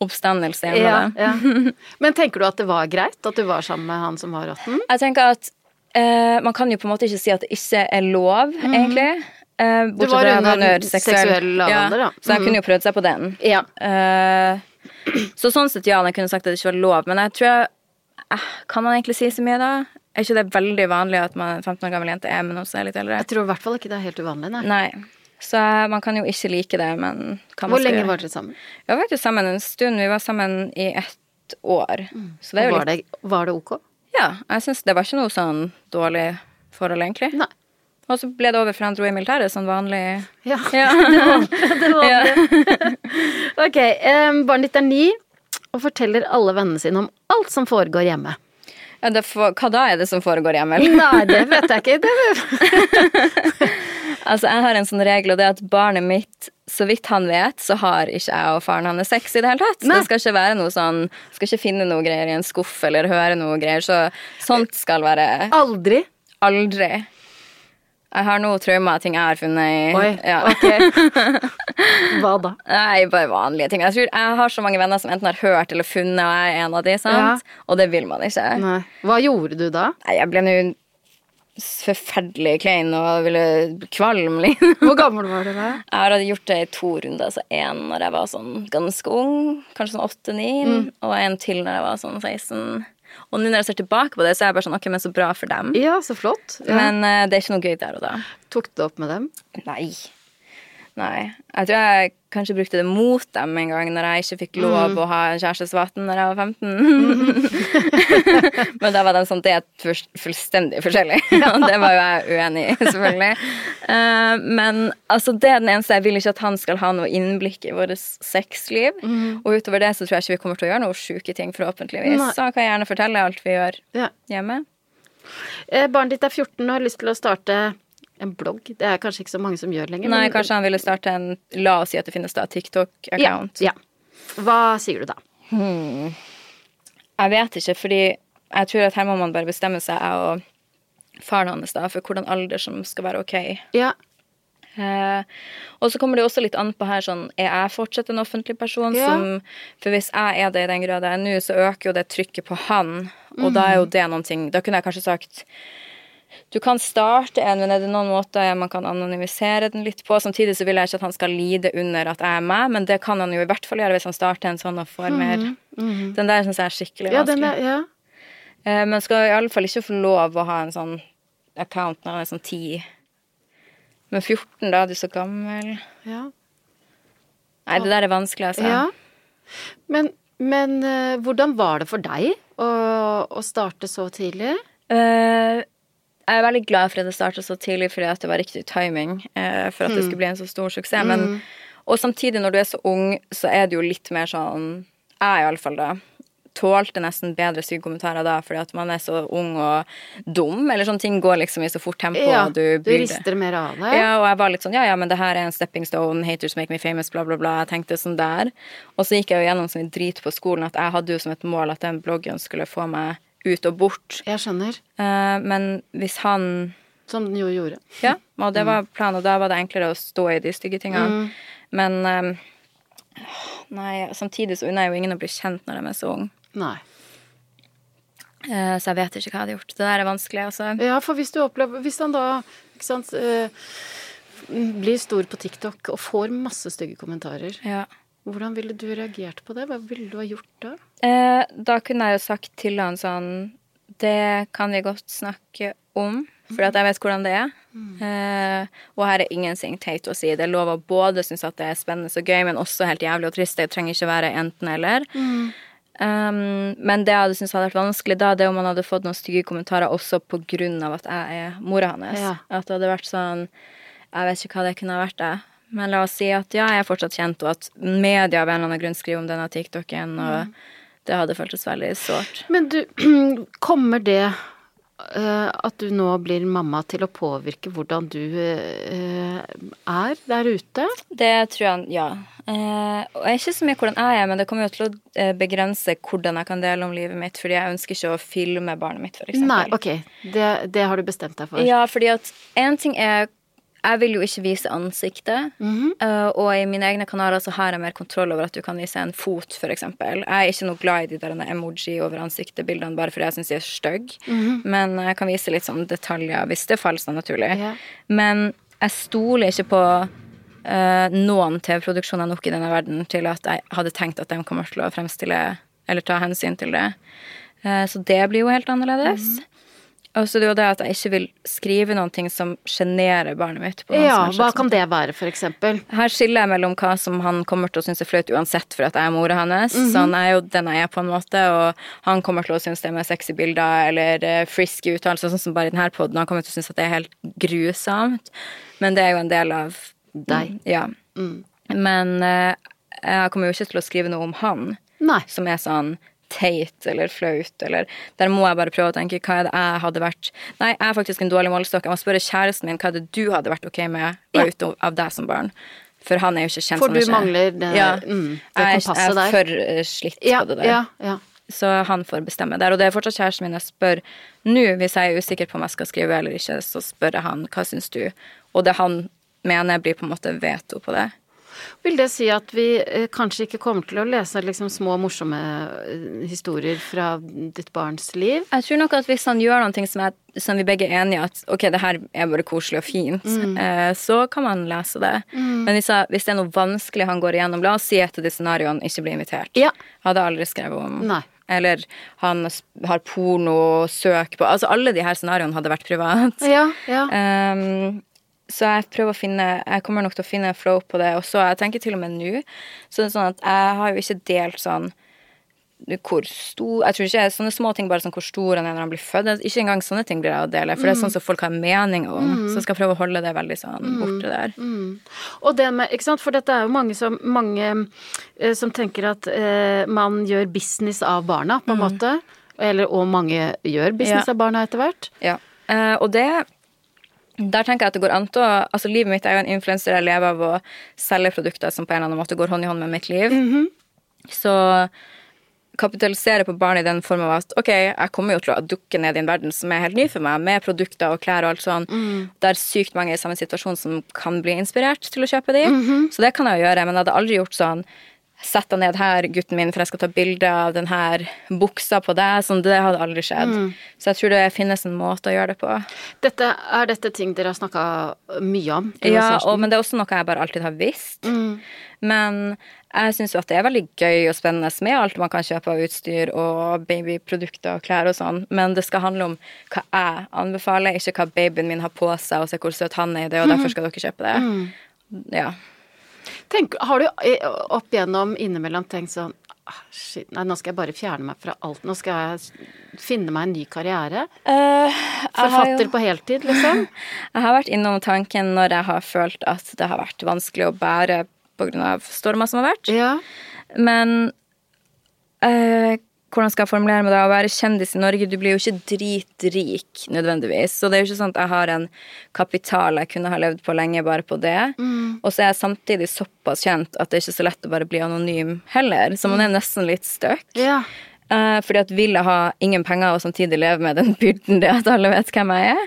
oppstandelse gjennom Ja, det. ja. Men tenker du at det var greit at du var sammen med han som var rotten? Jeg tenker at eh, man kan jo på en måte ikke si at det ikke er lov, egentlig. Eh, Mhm. Du var under er seksuell lavalder, da. Så jeg Mhm. kunne jo prøvd seg på den. Ja. Eh, så sånn sett, ja, jeg kunne sagt at det ikke var lov, men jeg tror jeg, eh, Kan man egentlig si så mye, da? Er ikke det veldig vanlig at man, en 15 år gammel jente er med noen som er litt eldre? Jeg tror i hvert fall ikke det er helt uvanlig, nei. Nei. Så eh, man kan jo ikke like det, men Hvor lenge gjøre. var dere sammen? Vi var faktisk sammen en stund. Vi var sammen i ett år. Så det er jo var, det, var det ok? Ja, jeg syns det var ikke noe sånn dårlig forhold, egentlig. Nei. Og så ble det over fra han dro i militæret, som vanlig Ja, Ja. det var Ja. det. ok, um, barnet ditt er ni og forteller alle vennene sine om alt som foregår hjemme. Ja, det får, hva da er det som foregår hjemme? Nei, det vet jeg ikke. Altså, jeg har en sånn regel, og det er at barnet mitt, så vidt han vet, så har ikke jeg og faren hans sex i det hele tatt. Nei. Det skal ikke være noe sånn Skal ikke finne noe greier i en skuff eller høre noe greier. Så sånt skal være Aldri. aldri. Jeg har nå traumer ting jeg har funnet i Oi, ja. ok. Hva da? Nei, bare vanlige ting. Jeg tror jeg har så mange venner som enten har hørt eller funnet, og jeg er en av de, sant? Og det vil man ikke. Nei. Hva gjorde du da? Nei, jeg ble nå forferdelig klein og ville kvalm. Hvor gammel var du da? Jeg har gjort det i to runder. Altså én når jeg var sånn ganske ung, kanskje sånn åtte-ni, og en til når jeg var sånn 16. Og nå når jeg ser tilbake på det, så er jeg bare sånn ok, men så bra for dem. Ja, så flott. Ja. Men uh, det er ikke noe gøy der og da. Tok du det opp med dem? Nei. Nei. Jeg tror jeg kanskje brukte det mot dem en gang når jeg ikke fikk lov å ha en kjærestesvaten når jeg var 15. Men da var de sånn Det er fullstendig forskjellig. Og det var jo jeg uenig i, selvfølgelig. Eh, men altså, det er den eneste Jeg vil ikke at han skal ha noe innblikk i vårt sexliv. Og utover det så tror jeg ikke vi kommer til å gjøre noen sjuke ting, forhåpentligvis. Nei. Så han kan gjerne fortelle alt vi gjør Ja. hjemme. Eh, barnet ditt er 14 og har lyst til å starte en blogg. Det er kanskje ikke så mange som gjør lenger. Nei, men- kanskje han ville starte en La oss si at det finnes da TikTok-account. Ja, ja. Hva sier du da? Jeg vet ikke, fordi jeg tror at her må man bare bestemme seg, jeg og faren hans, da, for hvordan alder som skal være ok. Ja, Eh, og så kommer det også litt an på her sånn Er jeg fortsatt en offentlig person Ja. som For hvis jeg er det i den grad jeg er nå, så øker jo det trykket på han, og da er jo det noen ting Da kunne jeg kanskje sagt du kan starte en, men er det noen måter man kan anonymisere den litt på? Samtidig så vil jeg ikke at han skal lide under at jeg er meg, men det kan han jo i hvert fall gjøre hvis han starter en sånn og får mer Den der syns jeg er skikkelig ja, vanskelig. den er, ja. Eh, Men skal i alle fall ikke få lov å ha en sånn account når han er sånn 10. Men 14, da? Er du så gammel? ja. Nei, det der er vanskelig, altså. ja. Men, men eh, hvordan var det for deg å, å starte så tidlig? Eh, jeg er veldig glad for at det starta så tidlig, fordi at det var riktig timing eh, for at det skulle bli en så stor suksess. Men, og samtidig, når du er så ung, så er det jo litt mer sånn Jeg iallfall, da. Tålte nesten bedre stygge kommentarer da, fordi at man er så ung og dum. Eller sånne ting går liksom i så fort tempo. Ja, og du, du, rister mer av det. Ja, og jeg var litt sånn, ja, ja, men det her er en stepping stone, haters make me famous, bla, bla, bla. Jeg tenkte sånn der. Og så gikk jeg jo gjennom sånn drit på skolen at jeg hadde jo som et mål at den bloggen skulle få meg ut og bort. Jeg skjønner. Eh, men hvis han Som den jo gjorde. Ja, og det var planen, og da var det enklere å stå i de stygge tingene. Men eh, Nei, samtidig så unner jeg jo ingen å bli kjent når de er så unge. Eh, så jeg vet ikke hva jeg hadde gjort. Det der er vanskelig, altså. Ja, for hvis du opplever Hvis han da ikke sant, eh, blir stor på TikTok og får masse stygge kommentarer, Ja. Hvordan ville du reagert på det? Hva ville du ha gjort da? Eh, da kunne jeg jo sagt til han sånn Det kan vi godt snakke om, for at jeg vet hvordan det er. Eh, og her er ingenting teit å si. Det er lov å både synes at det er spennende og gøy, men også helt jævlig og trist. Det trenger ikke være enten-eller. Um, men det jeg hadde syntes hadde vært vanskelig da, det er om han hadde fått noen stygge kommentarer også på grunn av at jeg er mora hans. Ja. At det hadde vært sånn Jeg vet ikke hva det kunne ha vært, det. Men la oss si at ja, jeg er fortsatt kjent, og at media av en eller annen grunn skriver om denne TikToken, og det hadde føltes veldig sårt. Men du, kommer det uh, at du nå blir mamma til å påvirke hvordan du uh, er der ute? Det tror jeg, ja. Uh, og ikke så mye hvordan jeg er, men det kommer jo til å begrense hvordan jeg kan dele om livet mitt, fordi jeg ønsker ikke å filme barnet mitt, for eksempel. Nei, ok. Det, det har du bestemt deg for. Ja, fordi at en ting er jeg vil jo ikke vise ansiktet. Mhm. uh, og i mine egne kanaler så har jeg mer kontroll over at du kan vise en fot, f.eks. Jeg er ikke noe glad i de der emoji over ansiktet-bildene bare fordi jeg syns de er stygge. Mhm. Men jeg kan vise litt sånn detaljer hvis det faller seg naturlig. Yeah. Men jeg stoler ikke på uh, noen TV-produksjoner nok i denne verden til at jeg hadde tenkt at de kommer til å fremstille eller ta hensyn til det. Uh, så det blir jo helt annerledes. Mm Og så det er jo det at jeg ikke vil skrive noen ting som sjenerer barnet mitt. Ja, hva kan det være, for eksempel? Her skiller jeg mellom hva som han kommer til å synes er flaut uansett for at jeg er mora hans. Så han er jo den jeg er, på en måte, og han kommer til å synes det med sexy bilder eller uh, frisky uttalelser, sånn som bare i denne poden. Han kommer til å synes at det er helt grusomt. Men det er jo en del av Deg. Ja. Men eh, jeg kommer jo ikke til å skrive noe om han Nei. som er sånn teit eller flaut, eller Der må jeg bare prøve å tenke hva er det jeg hadde vært Nei, jeg er faktisk en dårlig målestokk. Jeg må spørre kjæresten min hva er det du hadde vært ok med Ja. være av deg som barn. For han er jo ikke kjent For som du ikke- mangler det- ja. mm, det jeg, er- jeg er for eh, slitt Ja, på det der. ja, ja. Så han får bestemme der. Og det er fortsatt kjæresten min jeg spør nå, hvis jeg er usikker på om jeg skal skrive eller ikke, så spør jeg han hva syns du? Og det han mener, blir på en måte veto på det. Vil det si at vi eh, kanskje ikke kommer til å lese liksom små, morsomme eh, historier fra ditt barns liv? Jeg tror nok at hvis han gjør noe som, er- som vi begge er enige i at ok, det her er bare koselig og fint, eh, så kan man lese det. Men hvis, jeg, hvis det er noe vanskelig han går igjennom, la oss si av de scenarioene ikke blir invitert. Ja. Hadde aldri skrevet om. Nei. Eller han har porno, søk på Altså alle de her scenarioene hadde vært privat. Ja, ja. Ehm, så jeg prøver å finne Jeg kommer nok til å finne flow på det. Og så jeg tenker til og med nå Så det er sånn at jeg har jo ikke delt sånn hvor stor Jeg tror ikke sånne små ting bare sånn hvor stor han er når han blir født. Ikke engang sånne ting blir jeg å dele, for det er sånn som folk har mening om. Så jeg skal prøve å holde det veldig sånn borte der. Og det med, ikke sant, for dette er jo mange som, mange, eh, som tenker at eh, man gjør business av barna, på en måte. Eller, og mange gjør business Ja. av barna etter hvert. Ja. Eh, og det der tenker jeg at det går an til å Altså, livet mitt er jo en influenser. Jeg lever av å selge produkter som på en eller annen måte går hånd i hånd med mitt liv. Så kapitalisere på barn i den form av at ok, jeg kommer jo til å dukke ned i en verden som er helt ny for meg, med produkter og klær og alt sånn, der sykt mange er i samme situasjon som kan bli inspirert til å kjøpe de. Så det kan jeg jo gjøre, men jeg hadde aldri gjort sånn Sett deg ned her, gutten min, for jeg skal ta bilde av denne buksa på deg. Sånn, det hadde aldri skjedd. Så jeg tror det finnes en måte å gjøre det på. Dette, er dette ting dere har snakka mye om? Ja, og, men det er også noe jeg bare alltid har visst. Men jeg syns jo at det er veldig gøy og spennende med alt man kan kjøpe av utstyr og babyprodukter og klær og sånn, men det skal handle om hva jeg anbefaler, ikke hva babyen min har på seg, og se hvor søt han er i det, og derfor skal dere kjøpe det. Ja. Tenk, har du eh, opp igjennom innimellom tenkt sånn ah, Shit, nei, nå skal jeg bare fjerne meg fra alt. Nå skal jeg finne meg en ny karriere. Uh, Forfatter på heltid, liksom. Jeg har vært innom tanken når jeg har følt at det har vært vanskelig å bære pga. stormer som har vært. Ja. Men eh, hvordan skal jeg formulere meg da? Å være kjendis i Norge, du blir jo ikke dritrik nødvendigvis. Så det er jo ikke sånn at jeg har en kapital jeg kunne ha levd på lenge bare på det. Og så er jeg samtidig såpass kjent at det er ikke så lett å bare bli anonym heller. Så man er nesten litt stuck. ja. Uh, fordi at vil jeg ha ingen penger og samtidig leve med den byrden det at alle vet hvem jeg er.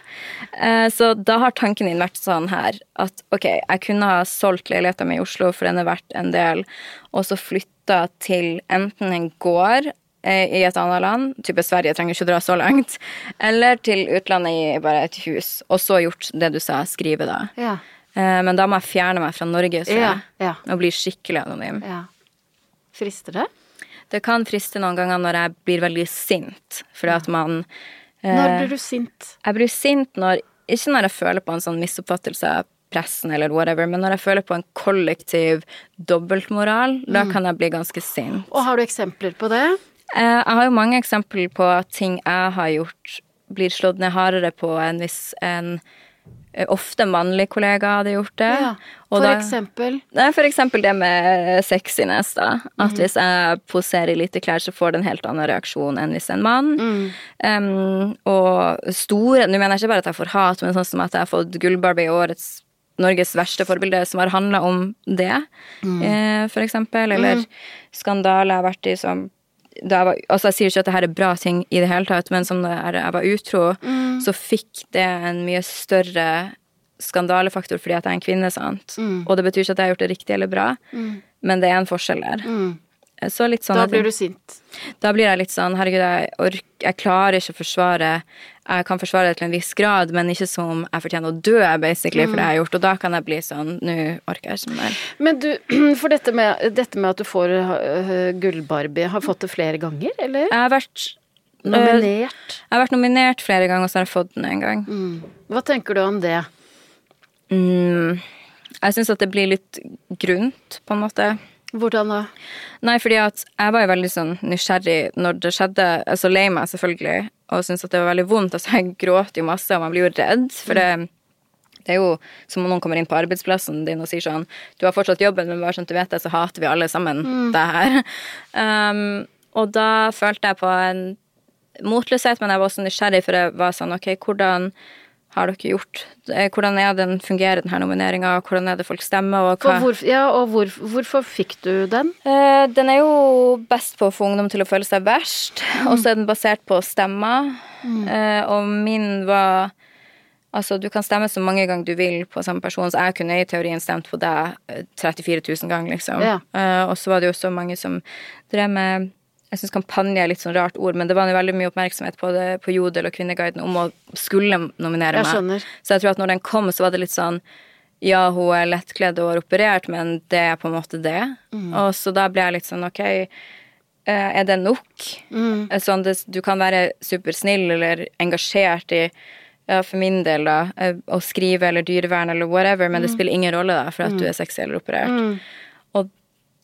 Uh, så da har tanken din vært sånn her at ok, jeg kunne ha solgt leiligheten min i Oslo, for den er verdt en del, og så flytta til enten en gård i et annet land, type Sverige, trenger ikke dra så langt, eller til utlandet i bare et hus, og så gjort det du sa, skrive da. Ja. Eh, men da må jeg fjerne meg fra Norge, så, Ja, ja. og bli skikkelig anonym. ja. Frister det? Det kan friste noen ganger når jeg blir veldig sint, fordi at man eh, Når blir du sint? Jeg blir sint når Ikke når jeg føler på en sånn misoppfattelse av pressen eller whatever, men når jeg føler på en kollektiv dobbeltmoral, da Mm. kan jeg bli ganske sint. Og har du eksempler på det? Eh, jeg har jo mange eksempler på at ting jeg har gjort, blir slått ned hardere på enn hvis en eh, ofte mannlig kollega hadde gjort det. Ja, for da- eksempel. Nei, for eksempel det med sexiness, da. At mm. hvis jeg poserer i lite klær, så får det en helt annen reaksjon enn hvis en mann. Mm. Um, og store Nå mener jeg ikke bare at jeg får hat, men sånn som at jeg har fått Gullbarbie i årets Norges verste forbilde, som har handla om det, Mm. eh, for eksempel. Eller skandaler jeg har vært i som da jeg, var, altså jeg sier ikke at det her er bra ting i det hele tatt, men som da jeg var utro, Mm. så fikk det en mye større skandalefaktor fordi at jeg er en kvinne, sant. Mm. Og det betyr ikke at jeg har gjort det riktig eller bra, men det er en forskjell der. Mm. Så litt sånn Da blir du sint. da blir jeg litt sånn Herregud, jeg, orker jeg klarer ikke å forsvare Jeg kan forsvare det til en viss grad, men ikke som jeg fortjener å dø, basically, for det jeg har gjort. Og da kan jeg bli sånn Nå orker jeg ikke mer. Men du, for dette med, dette med at du får uh, Gull-Barbie, har fått det flere ganger, eller? Jeg har vært Nominert? Jeg har vært nominert flere ganger, og så har jeg fått den en gang. Mm. Hva tenker du om det? Mm, jeg syns at det blir litt grunt, på en måte. Hvordan da? Nei, fordi at jeg var jo veldig sånn nysgjerrig når det skjedde. Altså lei meg, selvfølgelig, og syntes at det var veldig vondt. Altså, jeg gråter jo masse, og man blir jo redd. For det, det er jo som om noen kommer inn på arbeidsplassen din og sier sånn Du har fortsatt jobben, men bare sånn at du vet det, så hater vi alle sammen det her. Um, og da følte jeg på en motløshet, men jeg var også nysgjerrig, for jeg var sånn OK, hvordan har dere gjort eh, Hvordan er den, fungerer denne nomineringa? Hvordan er det folk stemmer? Og hva hvor, ja, og hvor, hvorfor fikk du den? Eh, den er jo best på å få ungdom til å føle seg verst, og så er den basert på stemmer. Eh, og min var Altså, du kan stemme så mange ganger du vil på samme person, så jeg kunne i teorien stemt på deg eh, 34 000 ganger, liksom. Ja. Eh, og så var det jo så mange som drev med jeg syns kampanje er litt sånn rart ord, men det var jo veldig mye oppmerksomhet på det på Jodel og Kvinneguiden om å skulle nominere meg. skjønner. Så jeg tror at når den kom, så var det litt sånn Ja, hun er lettkledd og har operert, men det er på en måte det. Og så da ble jeg litt sånn OK, eh, er det nok? Mm. Sånn det, du kan være supersnill eller engasjert i ja, for min del, da, eh, å skrive eller dyrevern eller whatever, men det spiller ingen rolle da, for at du er sexy eller operert.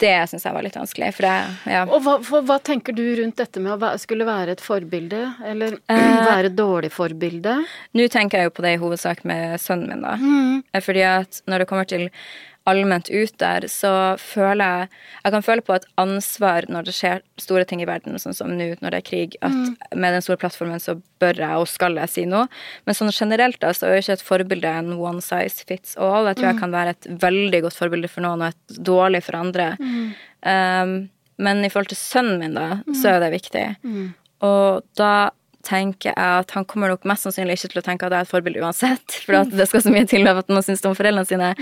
Det syns jeg var litt vanskelig, for det, ja. Og hva, for, hva tenker du rundt dette med å være, skulle være et forbilde, eller Eh. være et dårlig forbilde? Nå tenker jeg jo på det i hovedsak med sønnen min, da. Mm. Fordi at når det kommer til allment ut der, så føler jeg Jeg kan føle på et ansvar når det skjer store ting i verden, sånn som nå når det er krig, at med den store plattformen så bør jeg og skal jeg si noe. Men sånn generelt da, så er jo ikke et forbilde en one size fits all. Jeg tror jeg kan være et veldig godt forbilde for noen og et dårlig for andre. Um, men i forhold til sønnen min, da, så er det viktig. Og da tenker jeg at han kommer nok mest sannsynlig ikke til å tenke at jeg er et forbilde uansett, for det skal så mye til at man syns om foreldrene sine.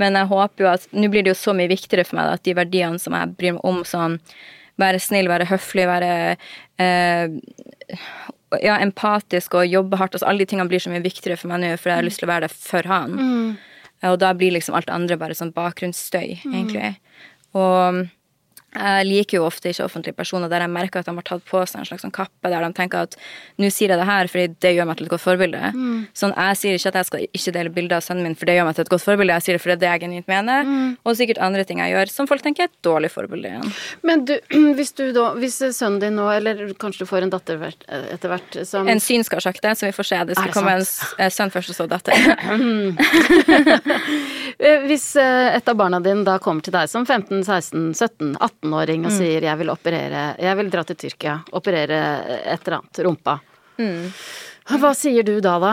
Men jeg håper jo at Nå blir det jo så mye viktigere for meg da, at de verdiene som jeg bryr meg om, sånn være snill, være høflig, være eh, ja, empatisk og jobbe hardt, altså alle de tingene blir så mye viktigere for meg nå, for jeg har lyst til å være det for han. Og da blir liksom alt andre bare sånn bakgrunnsstøy, egentlig. Og jeg liker jo ofte ikke offentlige personer der jeg merker at de har tatt på seg en slags sånn kappe der de tenker at nå sier jeg det her fordi det gjør meg til et godt forbilde. Sånn, Jeg sier ikke at jeg skal ikke dele bilder av sønnen min for det gjør meg til et godt forbilde, jeg sier det fordi det er det jeg genuint mener. Og sikkert andre ting jeg gjør som folk tenker er et dårlig forbilde igjen. Men du, hvis du da, hvis sønnen din nå, eller kanskje du får en datter etter hvert som En syn skal det, så vi får se. Det skal komme en sant? sønn først, og så datter. Eh, Hvis eh, et av barna dine da kommer til deg som 15-, 16-, 17-, 18-åring og sier jeg vil operere, jeg vil dra til Tyrkia, operere et eller annet, rumpa. Hva sier du da, da?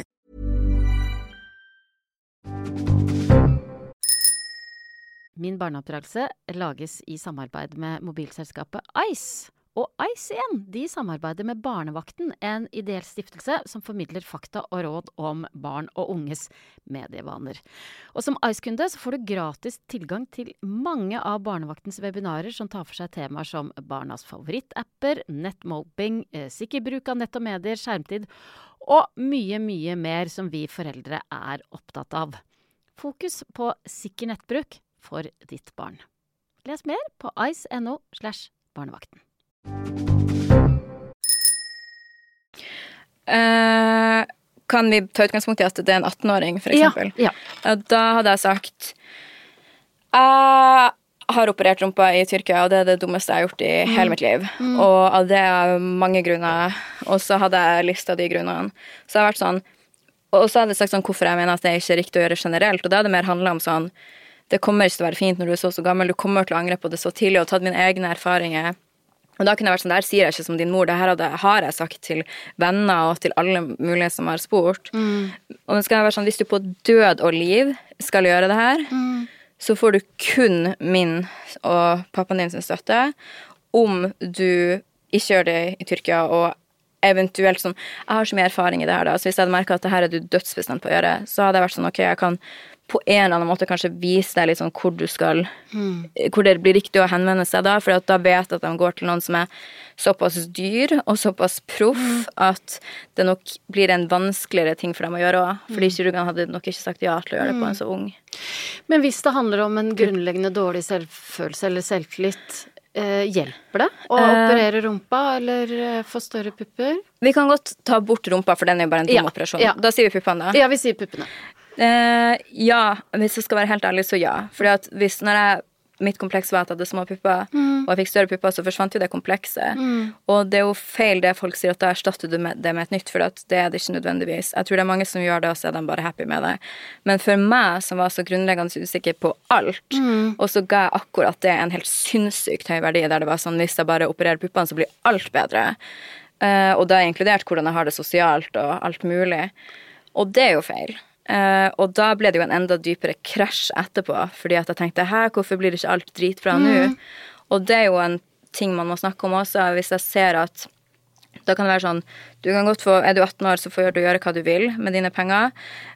Min barneoppdragelse lages i samarbeid med mobilselskapet Ice. Og Ice igjen, de samarbeider med Barnevakten, en ideell stiftelse som formidler fakta og råd om barn og unges medievaner. Og som Ice-kunde så får du gratis tilgang til mange av Barnevaktens webinarer som tar for seg temaer som barnas favorittapper, nettmoping, eh, sikker bruk av nett og medier, skjermtid og mye, mye mer som vi foreldre er opptatt av. Fokus på sikker nettbruk for ditt barn. Les mer på ice.no slash barnevakten. Uh, kan vi ta utgangspunkt i at det er en 18-åring, for eksempel? Ja, Ja, Da hadde jeg sagt Jeg har operert rumpa i Tyrkia, og det er det dummeste jeg har gjort i hele mitt liv. Og av det er mange grunner. Og så hadde jeg lista de grunnene. Så jeg har vært sånn Og så hadde jeg sagt sånn hvorfor jeg mener at det er ikke riktig å gjøre generelt. Og da hadde det mer handla om sånn Det kommer ikke til å være fint når du er så så gammel, du kommer til å angre på det så tidlig, og tatt mine egne erfaringer. Og da kunne jeg vært sånn, det her sier jeg ikke som din mor, det her har jeg sagt til venner og til alle mulige som har spurt. Og det skal være sånn, hvis du på død og liv skal gjøre det her, så får du kun min og pappaen din sin støtte om du ikke gjør det i Tyrkia og eventuelt sånn Jeg har så mye erfaring i det her, da, så hvis jeg hadde merka at det her er du dødsbestemt på å gjøre, så hadde jeg vært sånn ok, jeg kan på en eller annen måte kanskje vise deg litt sånn hvor du skal Hvor det blir riktig å henvende seg da, for da vet at de går til noen som er såpass dyr og såpass proff at det nok blir en vanskeligere ting for dem å gjøre òg. Fordi kirurgene hadde nok ikke sagt ja til å gjøre det på en så ung. Men hvis det handler om en grunnleggende dårlig selvfølelse eller selvtillit, eh, hjelper det å Eh. operere rumpa eller eh, få større pupper? Vi kan godt ta bort rumpa, for den er jo bare en dum Ja, operasjon. ja. Da sier vi puppene, da. Ja, vi sier puppene. Eh, ja, hvis jeg skal være helt ærlig, så ja. Fordi at hvis når jeg Mitt kompleks var at jeg hadde små pupper, Mm. og jeg fikk større pupper, så forsvant jo det komplekset. Og det er jo feil det folk sier, at da erstatter du det med et nytt, for det er det ikke nødvendigvis. Jeg tror det er mange som gjør det, og så er de bare happy med det. Men for meg, som var så grunnleggende usikker på alt, Mm. og så ga jeg akkurat det en helt sinnssykt høy verdi, der det var sånn hvis jeg bare opererer puppene, så blir alt bedre. Uh, og da er inkludert hvordan jeg har det sosialt og alt mulig. Og det er jo feil. Eh, og da ble det jo en enda dypere krasj etterpå, fordi at jeg tenkte hæ, hvorfor blir det ikke alt dritbra nå? Og det er jo en ting man må snakke om også, hvis jeg ser at da kan det være sånn du kan godt få, Er du 18 år, så får du gjøre hva du vil med dine penger,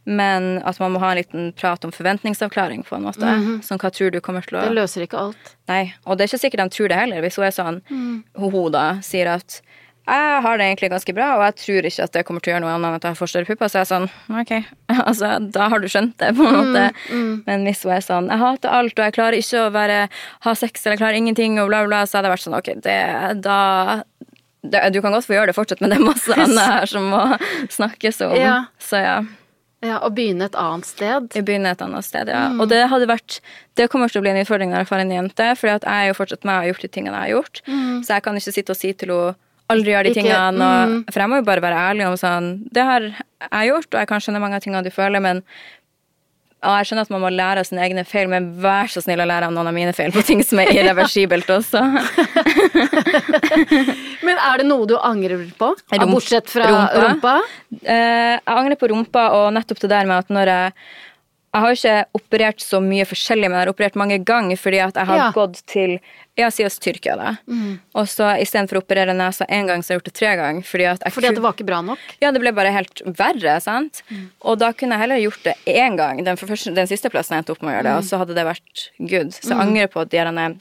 men at man må ha en liten prat om forventningsavklaring, på en måte. Sånn, hva tror du kommer til å Det løser ikke alt. Nei, og det er ikke sikkert de tror det heller. Hvis hun er sånn, Mm. ho-ho, da sier at jeg har det egentlig ganske bra, og jeg tror ikke at det kommer til å gjøre noe annet enn at jeg får større pupper, så er sånn, ok, altså, da har du skjønt det, på en Mm, måte. Men hvis hun er sånn, jeg hater alt, og jeg klarer ikke å være, ha sex, eller jeg klarer ingenting, og bla, bla, så hadde jeg vært sånn, ok, det, da, det, du kan godt få gjøre det fortsatt, men det er masse annet her som må snakkes om. Ja. Så ja. Ja, Og begynne et annet sted. Begynne et annet sted, ja. Og det hadde vært Det kommer til å bli en utfordring når jeg får en jente, for jeg er jo fortsatt med og har gjort de tingene jeg har gjort. Så jeg kan ikke sitte og si til henne aldri gjør de Ikke- tingene. Og, for jeg må jo bare være ærlig om sånn Det har jeg gjort, og jeg kan skjønne mange av tingene du føler, men og jeg skjønner at man må lære av sine egne feil, men vær så snill å lære av noen av mine feil på ting som er irreversibelt også. Men er det noe du angrer på? Rump- Bortsett fra rumpa? rumpa? Eh, jeg angrer på rumpa, og nettopp det der med at når jeg Jeg har ikke operert så mye forskjellig, men jeg har operert mange ganger fordi at jeg har Ja. gått til Ja, si oss Tyrkia, da. Og så istedenfor å operere nesa én gang, så har jeg gjort det tre ganger. Fordi at jeg Fordi at det var ikke bra nok? ja, det ble bare helt verre, sant? Og da kunne jeg heller gjort det én gang, den, første, den siste plassen jeg endte opp med å gjøre det, og så hadde det vært good. Så jeg angrer på de her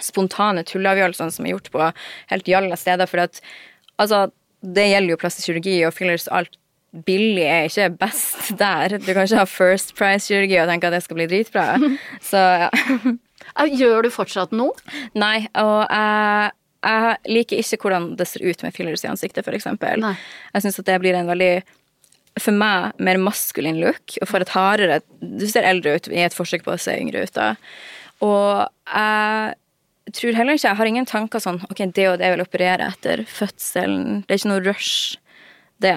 spontane tulleavgjørelsene som er gjort på helt jalla steder, for at altså, det gjelder jo plastisk kirurgi og fillers og alt. Billig er ikke best der. Du kan ikke ha First Price-kirurgi og tenke at det skal bli dritbra. Så ja. Gjør du fortsatt noe? Nei, og jeg, jeg liker ikke hvordan det ser ut med fillers i ansiktet, eksempel. Jeg syns at det blir en veldig for meg mer maskulin look, og for et hardere Du ser eldre ut i et forsøk på å se yngre ut, da. Og jeg tror heller ikke Jeg har ingen tanker sånn Ok, det og det vil operere etter fødselen. Det er ikke noe rush, det.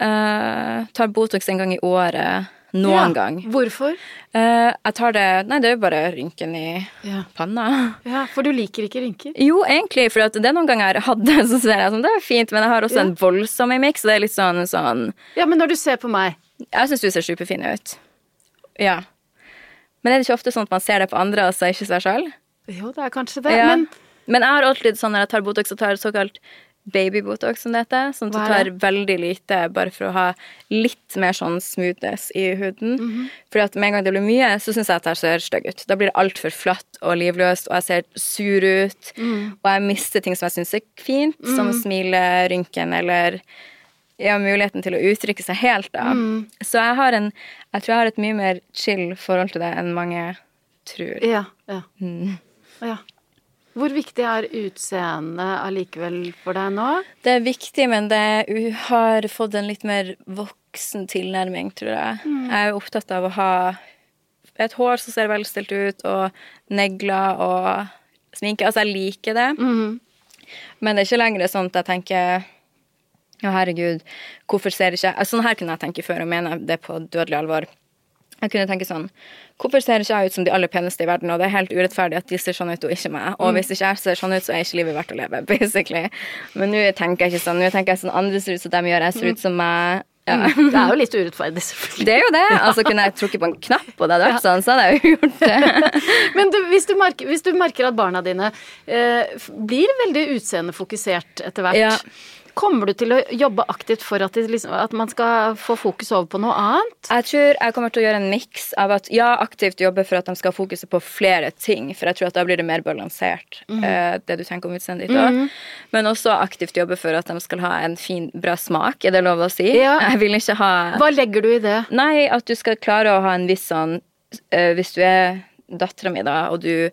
Eh, tar Botox en gang i året. Noen Ja. gang. Hvorfor? Uh, jeg tar det Nei, det er jo bare rynken i Ja. panna. ja, For du liker ikke rynker? Jo, egentlig, for det er noen ganger jeg hadde, så ser jeg sånn, det er fint, men jeg har også Ja. en voldsom mimikk, så det er litt sånn, sånn Ja, men når du ser på meg Jeg syns du ser superfin ut. Ja. Men er det ikke ofte sånn at man ser det på andre, og så ikke seg sjøl? Jo, det er kanskje det, men Men jeg har alltid sånn når jeg tar Botox, og tar såkalt baby-Botox, som det heter. Sånn at du tar veldig lite, bare for å ha litt mer sånn smoothness i huden. Mhm. Fordi at med en gang det blir mye, så syns jeg at jeg ser stygg ut. Da blir det altfor flatt og livløst, og jeg ser sur ut. Mm. Og jeg mister ting som jeg syns er fint, som smilerynken eller ja, muligheten til å uttrykke seg helt, da. Så jeg har en Jeg tror jeg har et mye mer chill forhold til det enn mange tror. Ja. ja. ja. Hvor viktig er utseendet allikevel for deg nå? Det er viktig, men det har fått en litt mer voksen tilnærming, tror jeg. Jeg er opptatt av å ha et hår som ser velstelt ut, og negler og sminke. Altså, jeg liker det. Men det er ikke lenger sånn at jeg tenker å, herregud, hvorfor ser ikke Sånn her kunne jeg tenke før, og mener det på dødelig alvor. Jeg kunne tenke sånn Hvorfor ser ikke jeg ut som de aller peneste i verden, og det er helt urettferdig at de ser sånn ut og ikke meg? Og hvis ikke jeg ser sånn ut, så er ikke livet verdt å leve, basically. Men nå tenker jeg ikke sånn. Nå tenker jeg sånn andre ser ut som de gjør, jeg ser ut som meg. Ja. Det er jo litt urettferdig, selvfølgelig. Det er jo det. Altså, kunne jeg trukket på en knapp, og det hadde vært sånn, så hadde jeg jo gjort det. Men du, hvis, du merker, hvis du merker at barna dine eh, blir veldig utseendefokusert etter hvert, Ja. Kommer du til å jobbe aktivt for at, liksom, at man skal få fokus over på noe annet? Jeg tror jeg kommer til å gjøre en miks av at ja, aktivt jobbe for at de skal fokus på flere ting, for jeg tror at da blir det mer balansert, eh, det du tenker om utseendet ditt òg. Men også aktivt jobbe for at de skal ha en fin, bra smak, er det lov å si? Ja. Jeg vil ikke ha Hva legger du i det? Nei, at du skal klare å ha en viss sånn eh, Hvis du er dattera mi, da, og du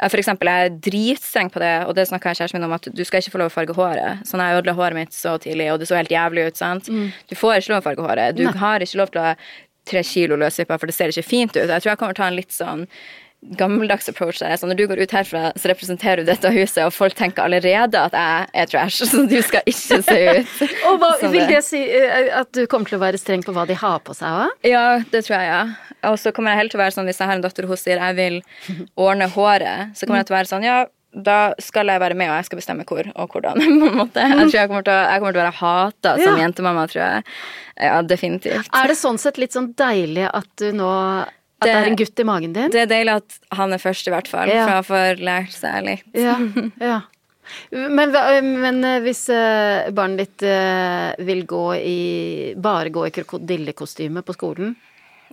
for eksempel, jeg er dritstreng på det, og det snakka jeg kjæresten min om, at du skal ikke få lov å farge håret. Sånn, jeg ødela håret mitt så tidlig, og det så helt jævlig ut, sant. Du får ikke lov å farge håret. Du Nei. har ikke lov til å ha tre kilo løsvipper, for det ser ikke fint ut. Jeg tror jeg kommer til å ta en litt sånn gammeldags approach der. Så når du går ut herfra, så representerer du dette huset, og folk tenker allerede at jeg er trash, så du skal ikke se ut. Og hva, vil det si eh, at du kommer til å være streng på hva de har på seg òg? Ja, det tror jeg, ja. Og så kommer jeg helt til å være sånn, hvis jeg har en datter og hun sier jeg vil ordne håret, så kommer jeg til å være sånn, ja, da skal jeg være med, og jeg skal bestemme hvor og hvordan. på en måte. Jeg tror jeg kommer til å, kommer til å være hata som Ja. jentemamma, tror jeg. Ja, definitivt. Er det sånn sett litt sånn deilig at du nå At det, Det- er en gutt i magen din? Det er deilig at han er først, i hvert fall, Ja. for han får lært seg litt. Ja, ja. Men, men eh, hvis eh, barnet ditt eh, vil gå i bare gå i krokodillekostyme på skolen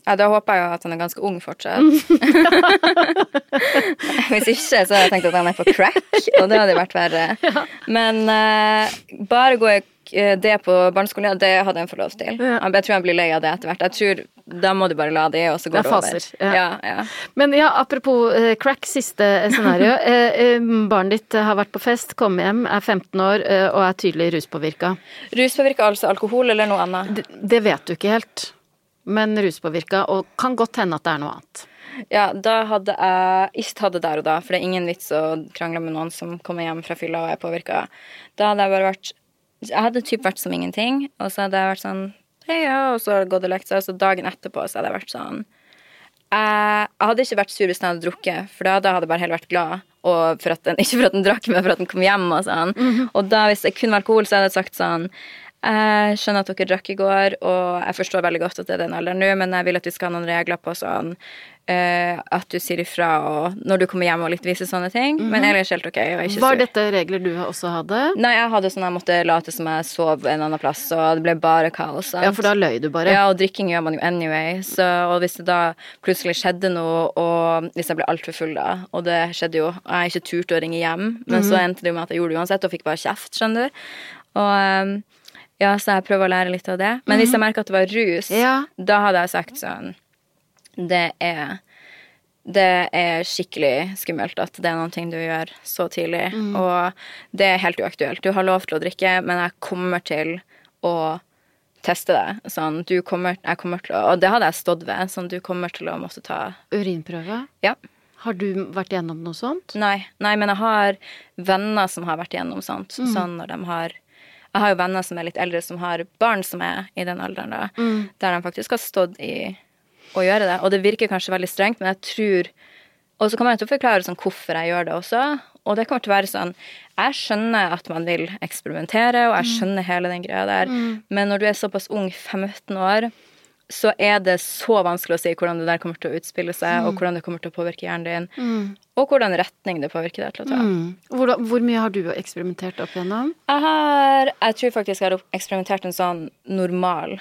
Ja, da håper jeg jo at han er ganske ung fortsatt. Hvis ikke, så hadde jeg tenkt at han er på crack, og det hadde vært verre. Men uh, bare gå i eh, det på barneskolen, det hadde han fått lov til. Ja. Jeg tror han blir lei av det etter hvert. Jeg tror, Da må du bare la det, og så går Det det, er over. ja. Ja, ja. Men ja, apropos eh, crack, siste scenario. eh, eh, barnet ditt har vært på fest, kom hjem, er 15 år eh, og er tydelig ruspåvirka. Ruspåvirka altså alkohol eller noe annet? Det, det vet du ikke helt, men ruspåvirka, og kan godt hende at det er noe annet. Ja, da hadde jeg ikke tatt det der og da, for det er ingen vits å krangle med noen som kommer hjem fra fylla og er påvirka. Da hadde jeg bare vært Jeg hadde typ vært som ingenting, og så hadde jeg vært sånn ja, og så gått og lekt seg, og så dagen etterpå så hadde jeg vært sånn jeg, jeg hadde ikke vært sur hvis den hadde drukket, for da hadde jeg bare heller vært glad. Og for den, ikke for at den drakk, men for at den kom hjem. Og sånn. Og da hvis det kun var alkohol, så hadde jeg sagt sånn Jeg skjønner at dere drakk i går, og jeg forstår veldig godt at det er den alderen nå, men jeg vil at vi skal ha noen regler på sånn eh, at du sier ifra og når du kommer hjem og litt viser sånne ting. Men ellers helt ok. Var, ikke Var dette regler du også hadde? Nei, jeg hadde sånn jeg måtte late som jeg sov en annen plass, og det ble bare kaos. sant? Ja, for da løy du bare. Ja, og drikking gjør man jo anyway. Så, og hvis det da plutselig skjedde noe, og hvis jeg ble altfor full da, og det skjedde jo, og jeg ikke turte å ringe hjem, men så endte det jo med at jeg gjorde det uansett, og fikk bare kjeft, skjønner du. Og um, ja, så jeg prøver å lære litt av det. Men hvis jeg merker at det var rus, Ja. da hadde jeg sagt sånn Det er det er skikkelig skummelt at det er noen ting du gjør så tidlig. Og det er helt uaktuelt. Du har lov til å drikke, men jeg kommer til å teste det. Sånn, du kommer, jeg kommer til å, og det hadde jeg stått ved. Sånn, du kommer til å måtte ta Urinprøve? Ja. Har du vært gjennom noe sånt? Nei, nei, men jeg har venner som har vært igjennom sånt. Sånn når de har Jeg har jo venner som er litt eldre, som har barn som er i den alderen, da. Der de faktisk har stått i å gjøre det. Og det virker kanskje veldig strengt, men jeg tror Og så kommer jeg til å forklare sånn hvorfor jeg gjør det også. Og det kommer til å være sånn Jeg skjønner at man vil eksperimentere, og jeg skjønner hele den greia der, men når du er såpass ung, 15 år, så er det så vanskelig å si hvordan det der kommer til å utspille seg, og hvordan det kommer til å påvirke hjernen din, og hvordan retning det påvirker deg til å ta. Mm. Hvor, hvor mye har du eksperimentert opp igjennom? Jeg har Jeg tror faktisk jeg har eksperimentert en sånn normal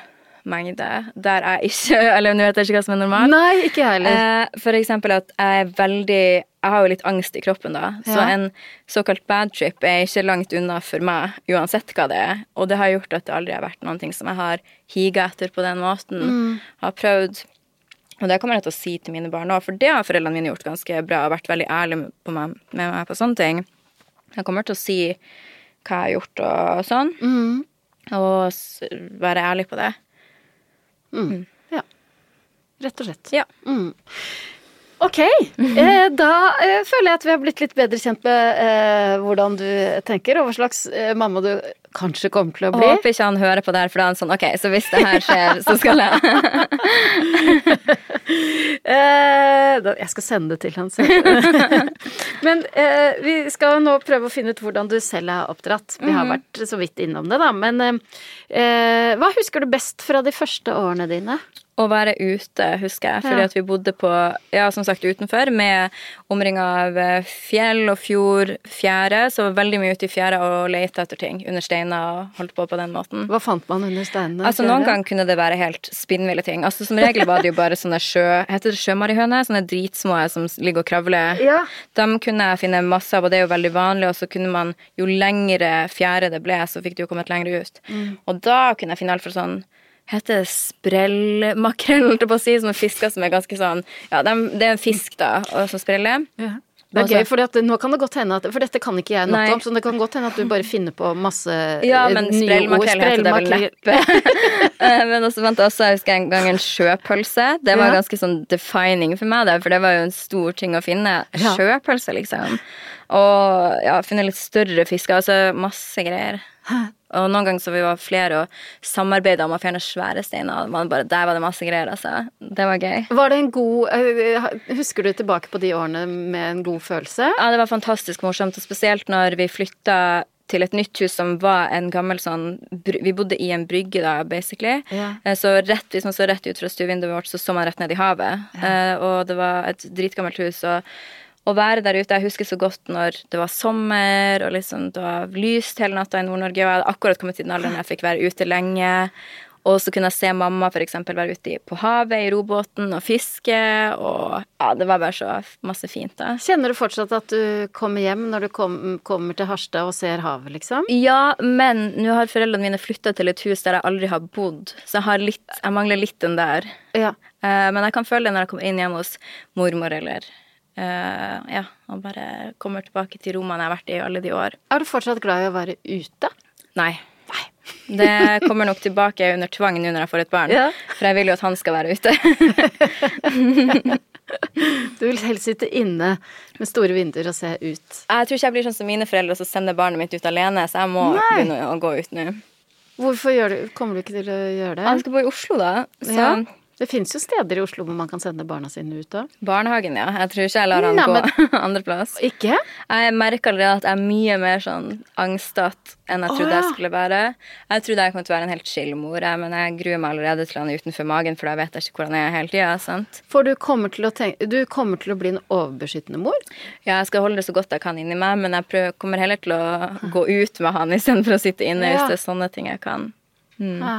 mengde der jeg ikke Eller nå vet jeg ikke hva som er normalt. Nei, ikke heller. Eh, for eksempel at jeg er veldig Jeg har jo litt angst i kroppen, da. Så Ja. en såkalt bad trip er ikke langt unna for meg, uansett hva det er. Og det har gjort at det aldri har vært noen ting som jeg har higa etter på den måten. Mm. Har prøvd Og det kommer jeg til å si til mine barn òg, for det har foreldrene mine gjort ganske bra og vært veldig ærlige på meg, med meg på sånne ting. Jeg kommer til å si hva jeg har gjort og sånn, Mm. og være ærlig på det. Ja. Rett og slett. Ja. Mm. Ok, eh, da eh, føler jeg at vi har blitt litt bedre kjent med eh, hvordan du tenker, og hva slags mamma du kanskje kommer til å bli. håper ikke han hører på det her, for da er han sånn OK, så hvis det her skjer, så skal jeg Eh, jeg skal sende det til han selv. Men eh, vi skal nå prøve å finne ut hvordan du selv er oppdratt. Vi har vært så vidt innom det, da. Men eh, hva husker du best fra de første årene dine? Å være ute, husker jeg, fordi at vi bodde på, ja, som sagt, utenfor, med omringa av fjell og fjord, fjære, så veldig mye ute i fjæra og lete etter ting under steiner og holdt på på den måten. Hva fant man under steinene? Altså Noen ganger kunne det være helt spinnville ting. Altså Som regel var det jo bare sånne sjø... Heter det sjømarihøner? Sånne dritsmå som ligger og kravler. Ja. Dem kunne jeg finne masse av, og det er jo veldig vanlig. Og så kunne man, jo lengre fjære det ble, så fikk det jo kommet lenger ut. Og da kunne jeg finne alt fra sånn Heter det sprellmakrell, holdt jeg på å si? Sånne fisker som er ganske sånn Ja, det er en fisk, da, som spreller. Ja. Det er Altså- gøy, for nå kan det godt hende at For dette kan ikke jeg noe om, så det kan godt hende at du bare finner på masse Ja, eh, men nye ord. sprellmakrell heter det vel neppe. Eh, men også vent, også, jeg husker en gang en sjøpølse. Det var Ja. ganske sånn defining for meg, der, for det var jo en stor ting å finne. Ja. Sjøpølse, liksom. Og ja, finne litt større fisker. Altså masse greier. Og noen ganger så vi var flere og samarbeida om å fjerne svære steiner. Man bare, der var det masse greier, altså. Det var gøy. Var det en god eh, Husker du tilbake på de årene med en god følelse? Ja, det var fantastisk morsomt, og spesielt når vi flytta til et nytt hus som var en gammel sånn Vi bodde i en brygge da, basically. Eh, Så rett, hvis man så rett ut fra stuevinduet vårt, så så man rett ned i havet. Yeah. Og det var et dritgammelt hus. og å være der ute Jeg husker så godt når det var sommer og liksom det var lyst hele natta i Nord-Norge. Og jeg hadde akkurat kommet til den alderen jeg fikk være ute lenge. Og så kunne jeg se mamma for eksempel være ute på havet i robåten og fiske. Og ja, det var bare så masse fint, da. Kjenner du fortsatt at du kommer hjem når du kom, kommer til Harstad og ser havet, liksom? Ja, men nå har foreldrene mine flytta til et hus der jeg aldri har bodd, så jeg, har litt, jeg mangler litt den der. Ja. Eh, men jeg kan føle det når jeg kommer inn hjemme hos mormor eller eh, Ja, og bare kommer tilbake til rommene jeg har vært i alle de år. Er du fortsatt glad i å være ute? Nei. Det kommer nok tilbake under tvang nå når jeg får et barn. Ja. For jeg vil jo at han skal være ute. Du vil helst sitte inne med store vinduer og se ut. Jeg tror ikke jeg blir sånn som mine foreldre og så sender barnet mitt ut alene, så jeg må Nei. begynne å gå ut nå. Hvorfor du, kommer du ikke til å gjøre det? Han skal bo i Oslo, da. Så Ja. Det fins jo steder i Oslo hvor man kan sende barna sine ut òg. barnehagen, ja. Jeg tror ikke jeg lar han Nei, gå andreplass. Ikke? Jeg merker allerede at jeg er mye mer sånn angstete enn jeg trodde trodde ja. jeg skulle være. Jeg trodde jeg kom til å være en helt chill mor, men jeg gruer meg allerede til han er utenfor magen, for da vet jeg ikke hvordan jeg er hele tida. sant? For du kommer, tenke, du kommer til å bli en overbeskyttende mor? Ja, jeg skal holde det så godt jeg kan inni meg, men jeg prøver, kommer heller til å gå ut med han istedenfor å sitte inne Ja. hvis det er sånne ting jeg kan. Ja.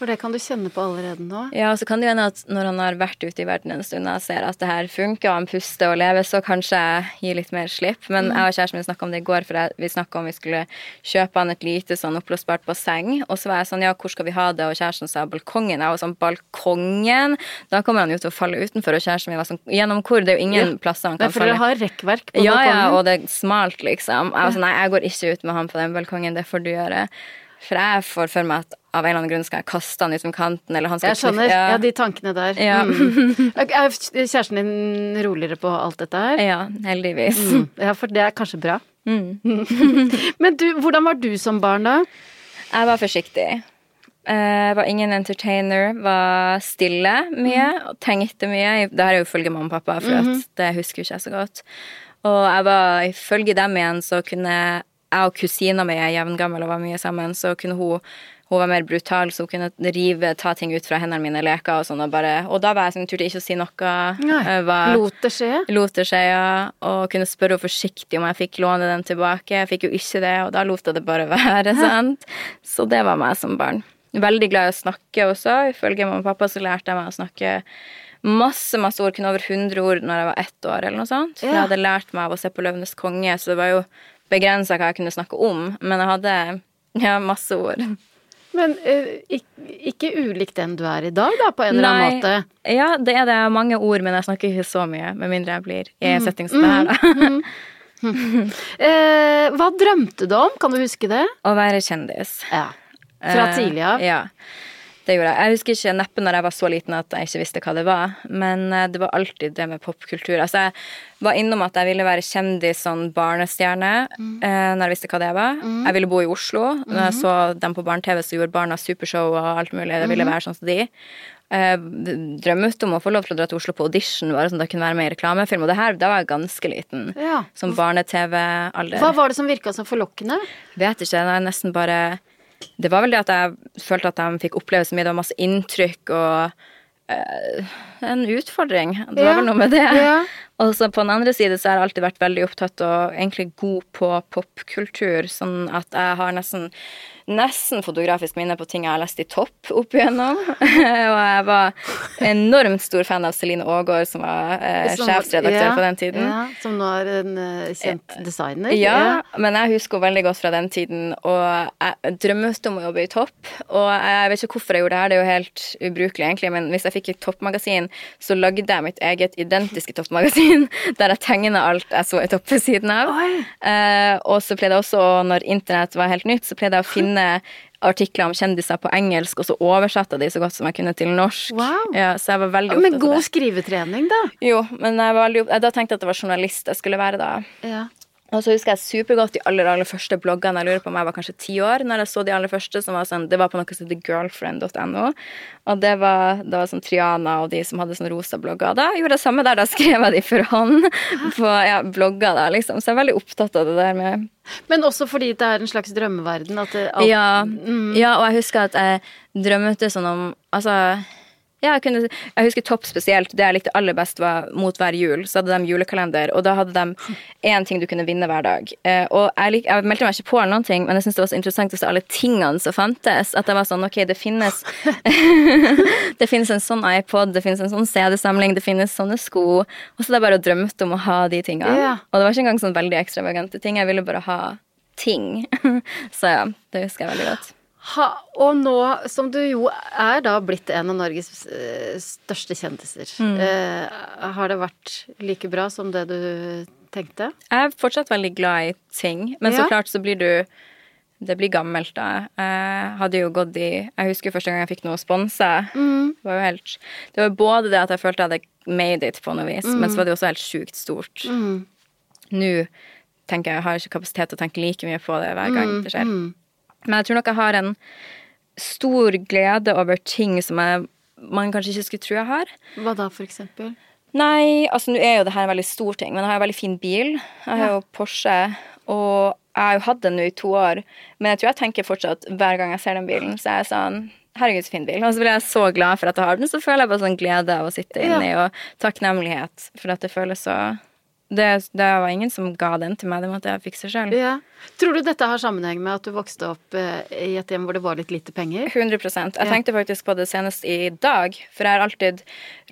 For det kan du kjenne på allerede nå. Ja, og så kan det hende at når han har vært ute i verden en stund og ser at det her funker, og han puster og lever, så kanskje jeg gir litt mer slipp. Men jeg og kjæresten min snakka om det i går, for vi snakka om vi skulle kjøpe han et lite sånn oppblåsbart basseng. Og så var jeg sånn, ja, hvor skal vi ha det? Og kjæresten sa balkongen. Jeg var sånn, balkongen? Da kommer han jo til å falle utenfor, og kjæresten min var sånn, gjennom hvor? Det er jo ingen Ja. plasser han kan for dere falle. har rekkverk på Ja, ja, ja, og det er smalt, liksom. Jeg var sånn, nei, jeg går ikke ut med han på den balkongen, det får du gjøre. For jeg får for meg at av en eller annen grunn skal jeg kaste han utom kanten, eller han skal Jeg skjønner. Ja. Ja, de tankene der. Ja. Mm. Er kjæresten din roligere på alt dette her? Ja, heldigvis. Mm. Ja, for det er kanskje bra. Mm. Men du, hvordan var du som barn da? Jeg var forsiktig. Jeg var ingen entertainer, var stille mye og tenkte mye. Det her er jo ifølge mamma og pappa, for at det husker ikke jeg så godt. Og jeg var, ifølge dem igjen, så kunne jeg og kusina mi er jevngammel og var mye sammen, så kunne hun hun var mer brutal, så hun kunne rive, ta ting ut fra hendene mine, leker og sånn. Og, bare, og da var jeg sånn, turte ikke å si noe. Nei. Var- Lot det skje? lot det skje, ja. Og kunne spørre henne forsiktig om jeg fikk låne den tilbake. Jeg fikk jo ikke det, og da lot jeg det bare være. sant? Så det var meg som barn. veldig glad i å snakke også. Ifølge mamma og pappa så lærte jeg meg å snakke masse masse ord, kunne over 100 ord når jeg var ett år. eller noe sånt. For. Jeg hadde lært meg av å se på 'Løvenes konge', så det var jo begrensa hva jeg kunne snakke om. Men jeg hadde ja, masse ord. Men eh, ikke, ulikt den du er i dag, da, på en eller annen måte. Ja, det er det. Mange ord, men jeg snakker ikke så mye. Med mindre jeg blir i en setting som det her, da. Eh, hva drømte du om? Kan du huske det? Å være kjendis. Ja. Fra Eh, tidlig av? Ja. Det gjorde jeg. Jeg husker ikke neppe når jeg var så liten at jeg ikke visste hva det var, men eh, det var alltid det med popkultur. Altså, jeg var innom at jeg ville være kjendis, sånn barnestjerne, Mm. eh, når jeg visste hva det var. Jeg ville bo i Oslo. Mm. Når jeg så dem på barne-TV så gjorde Barna Supershow og alt mulig, jeg ville Mm-hmm. være sånn som de. Eh, drømmet om å få lov til å dra til Oslo på audition, bare sånn at jeg kunne være med i reklamefilm. Og det her, da var jeg ganske liten. Ja. Som barne-TV-alder. Hva var det som virka så forlokkende? Vet ikke. Det er nesten bare Det var vel det at jeg følte at de fikk oppleve så mye. Det var masse inntrykk og uh, en utfordring. Det var Ja, vel noe med det. ja. Og så på den andre side så har jeg alltid vært veldig opptatt og egentlig god på popkultur. Sånn at jeg har nesten nesten fotografisk minne på ting jeg har lest i Topp opp igjennom. og jeg var enormt stor fan av Celine Aagaard, som var eh, Som- sjefsredaktør ja, på den tiden. Ja, som nå er en uh, kjent designer. Ja, men jeg husker henne veldig godt fra den tiden, og jeg drømmet om å jobbe i Topp. Og jeg vet ikke hvorfor jeg gjorde det her, det er jo helt ubrukelig egentlig, men hvis jeg fikk et toppmagasin, så lagde jeg mitt eget identiske toppmagasin, der jeg tegna alt jeg så i Topp ved siden av. Eh, og så pleide jeg også, når internett var helt nytt, så pleide jeg å finne artikler om kjendiser på engelsk, og så oversatte jeg de så godt som jeg kunne til norsk. Wow. Ja, så jeg var veldig Men opptatt av god skrivetrening, da. Jo, men jeg var veldig, opp- da tenkte jeg at det var journalist jeg skulle være da. Ja. Og så husker jeg supergodt de aller aller første bloggene. Jeg lurer på om jeg var kanskje ti år når jeg så de aller første. som var sånn, Det var på noe som heter girlfriend.no. Og det var, det var sånn Triana og de som hadde sånn rosa blogger. Da gjorde jeg samme der. Da skrev jeg de for hånd på ja, blogger. da, liksom. Så jeg er veldig opptatt av det der med Men også fordi det er en slags drømmeverden. At det, alt, ja, ja, og jeg husker at jeg drømte sånn om Altså ja, jeg, kunne, jeg husker Topp spesielt. Det jeg likte aller best, var mot hver jul. Så hadde de julekalender, og da hadde de én ting du kunne vinne hver dag. Eh, og jeg, lik, jeg meldte meg ikke på noen ting, men jeg syntes det var så interessant å se alle tingene som fantes. At det var sånn, ok, det finnes Det finnes en sånn iPod, det finnes en sånn CD-samling, det finnes sånne sko. Og så hadde jeg bare drømt om å ha de tingene. Yeah. Og det var ikke engang sånn veldig ekstravagante ting. Jeg ville bare ha ting. så ja, det husker jeg veldig godt. Ha, og nå som du jo er da blitt en av Norges eh, største kjendiser, Mm. eh, har det vært like bra som det du tenkte? Jeg er fortsatt veldig glad i ting, men så klart så blir du Det blir gammelt, da. Jeg hadde jo gått i Jeg husker første gang jeg fikk noe sponsa. Mm. Det var jo helt Det var både det at jeg følte jeg hadde made it på noe vis, men så var det jo også helt sjukt stort. Mm. Nå tenker jeg jeg har ikke kapasitet til å tenke like mye på det hver Mm, gang det skjer. Men jeg tror nok jeg har en stor glede over ting som jeg, man kanskje ikke skulle tro jeg har. Hva da, for eksempel? Nei, altså nå er jo det her en veldig stor ting, men jeg har en veldig fin bil. Jeg har jo Porsche, og jeg har jo hatt den nå i to år. Men jeg tror jeg tenker fortsatt hver gang jeg ser den bilen, så er jeg sånn Herregud, så fin bil. Og så blir jeg så glad for at jeg har den, så føler jeg bare sånn glede av å sitte Ja. inni, og takknemlighet for at det føles så det, det var ingen som ga den til meg, det måtte jeg fikse sjøl. Ja. Tror du dette har sammenheng med at du vokste opp eh, i et hjem hvor det var litt lite penger? 100 Jeg Ja. tenkte faktisk på det senest i dag, for jeg har alltid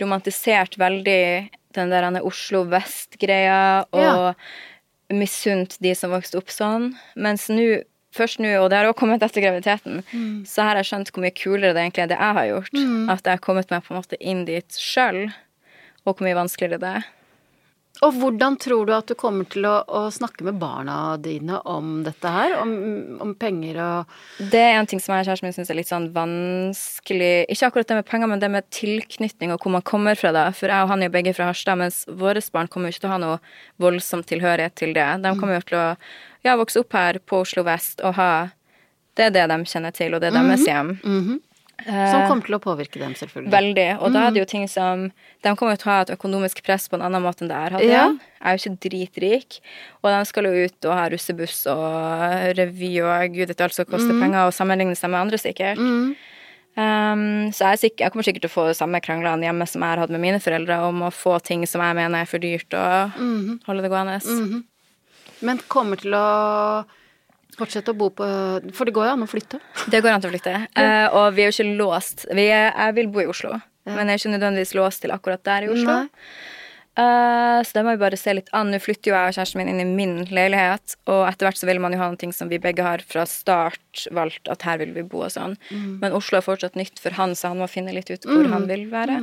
romantisert veldig den der Oslo Vest-greia, og Ja. misunt de som vokste opp sånn. Mens nå, først nå, og det har også kommet etter graviditeten, Mm. så har jeg skjønt hvor mye kulere det egentlig er det jeg har gjort. At jeg har kommet meg på en måte inn dit sjøl, og hvor mye vanskeligere det er. Og hvordan tror du at du kommer til å, å snakke med barna dine om dette her? Om, om penger og Det er en ting som jeg og kjæresten min syns er litt sånn vanskelig Ikke akkurat det med penger, men det med tilknytning og hvor man kommer fra. da. For jeg og han er jo begge fra Harstad, mens våre barn kommer jo ikke til å ha noe voldsom tilhørighet til det. De kommer jo til å ja, vokse opp her på Oslo vest og ha Det er det de kjenner til, og det er deres hjem. Som kommer til å påvirke dem, selvfølgelig. Veldig. Og da er det jo ting som De kommer jo til å ha et økonomisk press på en annen måte enn det jeg hadde. Ja. Jeg er jo ikke dritrik. Og de skal jo ut og ha russebuss og revy og gud vet alt som koster penger, og sammenligne seg med andre, sikkert. Um, så jeg, er jeg kommer sikkert til å få samme kranglene hjemme som jeg har hatt med mine foreldre, om å få ting som jeg mener er for dyrt, og holde det gående. Men kommer til å Fortsette å bo på For det går jo an å flytte. Det går an å flytte. Uh, og vi er jo ikke låst. Vi er, jeg vil bo i Oslo, men jeg er ikke nødvendigvis låst til akkurat der i Oslo. Eh, så det må vi bare se litt an. Nå flytter jo jeg og kjæresten min inn i min leilighet, og etter hvert så vil man jo ha noe som vi begge har fra start valgt at her vil vi bo og sånn. Men Oslo er fortsatt nytt for han, så han må finne litt ut hvor han vil være.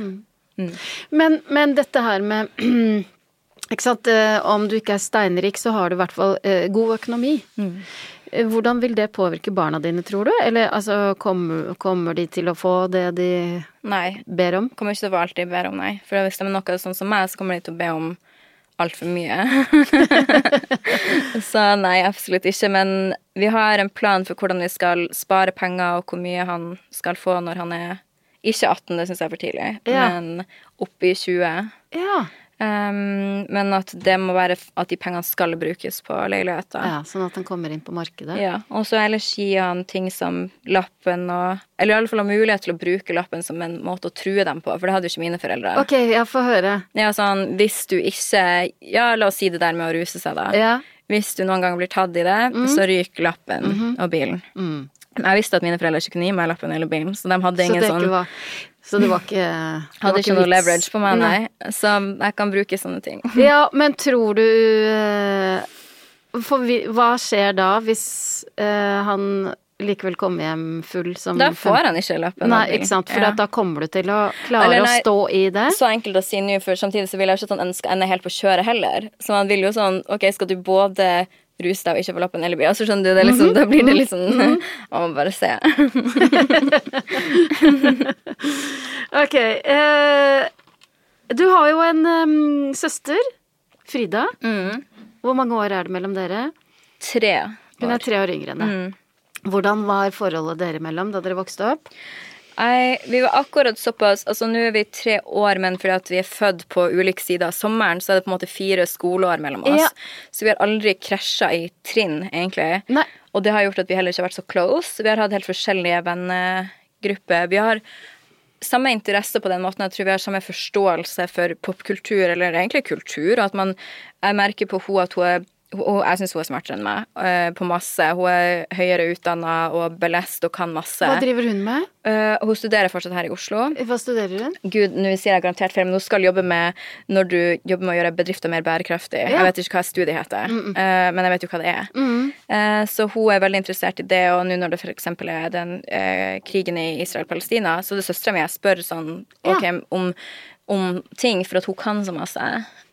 Men, men dette her med Ikke sant, eh, om du ikke er steinrik, så har du i hvert fall god økonomi. Eh, Hvordan vil det påvirke barna dine, tror du? Eller altså, kommer, kommer de til å få det de Nei. ber om? Kommer ikke til å få alt de ber om, nei. For hvis de er noe sånn som meg, så kommer de til å be om altfor mye. så nei, absolutt ikke. Men vi har en plan for hvordan vi skal spare penger, og hvor mye han skal få når han er ikke 18, det syns jeg er for tidlig, Ja. men oppe i 20. Ja. Um, men at det må være at de pengene skal brukes på leiligheter. ja. Sånn at den kommer inn på markedet? Ja, og så ellers gi han ting som lappen og Eller i alle fall ha mulighet til å bruke lappen som en måte å true dem på, for det hadde jo ikke mine foreldre. Ok, ja, få høre. Ja, sånn, hvis du ikke Ja, la oss si det der med å ruse seg, da. Ja. Hvis du noen gang blir tatt i det, så ryker lappen og bilen. Mm. Jeg visste at mine foreldre ikke kunne gi meg lappen eller bilen, så de hadde ingen så sånn var Så det var ikke det var Hadde ikke noe leverage på meg, nei. Så jeg kan bruke sånne ting. Ja, men tror du eh, For vi, hva skjer da hvis uh, han likevel kommer hjem full som Da får han ikke lappen. Nei, ikke sant, for Ja. da kommer du til å klare Eller å stå i det. Så enkelt å si nå, for samtidig så vil jeg ikke at han ønsker ende helt på kjøret heller. Så han vil jo sånn Ok, skal du både ruse deg og ikke få lappen eller bil? Altså, skjønner du, det liksom, Da blir det litt sånn Man må bare se. Ok. Eh, du har jo en um, søster, Frida. Mm. Hvor mange år er det mellom dere? Tre År. Hun er tre år yngre enn deg. Mm. Hvordan var forholdet dere imellom da dere vokste opp? Nei, vi var akkurat såpass Altså, nå er vi tre år, men fordi at vi er født på ulike sider av sommeren, så er det på en måte fire skoleår mellom oss. Ja. Så vi har aldri krasja i trinn, egentlig. Nei. Og det har gjort at vi heller ikke har vært så close. Vi har hatt helt forskjellige vennegrupper. Vi har samme interesse på den måten. Jeg tror vi har samme forståelse for popkultur, eller egentlig kultur. Og at man Jeg merker på henne at hun er og jeg syns hun er smartere enn meg eh, på masse. Hun er høyere utdanna og belest og kan masse. Hva driver hun med? Eh, hun studerer fortsatt her i Oslo. Hva studerer hun? Gud, nå sier jeg garantert feil, men hun skal jobbe med når du jobber med å gjøre bedrifter mer bærekraftig. Ja. Jeg vet ikke hva studiet heter, eh, men jeg vet jo hva det er. Mm så hun er veldig interessert i det, og nå når det f.eks. er den krigen i Israel-Palestina, så det er søstera mi jeg spør sånn Ja. om, om ting, for at hun kan så masse.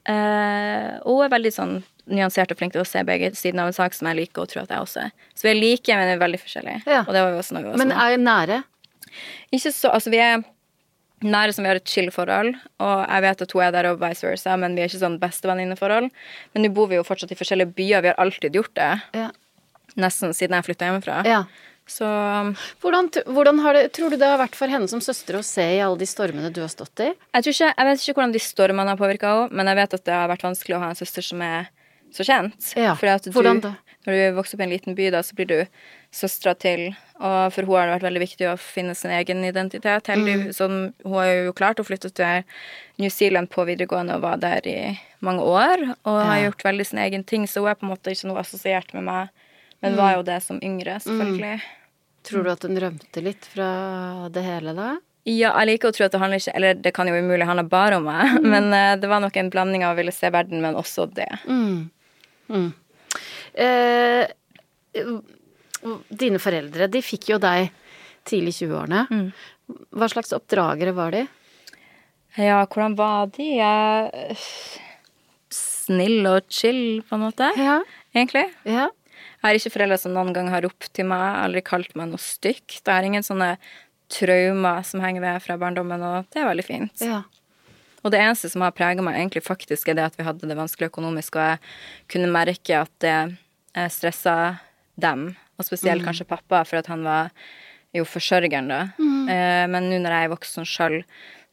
Og hun er veldig sånn nyansert og flink til å se begge sider av en sak som jeg liker, og tror at jeg også er. Så vi er like, men vi er veldig forskjellige. Ja. Og det var jo også noe vi var Men er nære? Ikke så, altså vi er nære som vi har et chill forhold, og jeg vet at hun er der og vice versa, men vi er ikke sånn bestevenninneforhold. Men nå bor vi jo fortsatt i forskjellige byer, vi har alltid gjort det, Ja. nesten siden jeg flytta hjemmefra. ja. Så Hvordan, hvordan har det, tror du det har vært for henne som søster å se i alle de stormene du har stått i? jeg, ikke, jeg vet ikke hvordan de stormene har påvirka henne, men jeg vet at det har vært vanskelig å ha en søster som er så kjent. Ja, For at du, hvordan da? Når du vokser opp i en liten by, da, så blir du søstera til, og for henne har det vært veldig viktig å finne sin egen identitet. Heldig, Mm. sånn, hun har jo klart å flytte til New Zealand på videregående og var der i mange år, og har gjort veldig sin egen ting, så hun er på en måte ikke noe assosiert med meg, men var Mm. jo det som yngre, selvfølgelig. Tror du at hun rømte litt fra det hele da? Ja, jeg liker å tro at det handler ikke Eller det kan jo umulig handle bare om meg, Mm. men uh, det var nok en blanding av å ville se verden, men også det. Mm. Mm. Eh, dine foreldre, de fikk jo deg tidlig i 20-årene. Mm. Hva slags oppdragere var de? Ja, hvordan var de? Jeg... Snill og chill, på en måte, Ja. egentlig. Ja. Jeg har ikke foreldre som noen gang har ropt til meg, aldri kalt meg noe stygt. Jeg har ingen sånne traumer som henger ved fra barndommen, og det er veldig fint. ja. Og det eneste som har prega meg, egentlig faktisk, er det at vi hadde det vanskelig økonomisk, og jeg kunne merke at det eh, stressa dem, og spesielt kanskje pappa, for at han var jo forsørgeren da. Mm. men nå når jeg er voksen sjøl,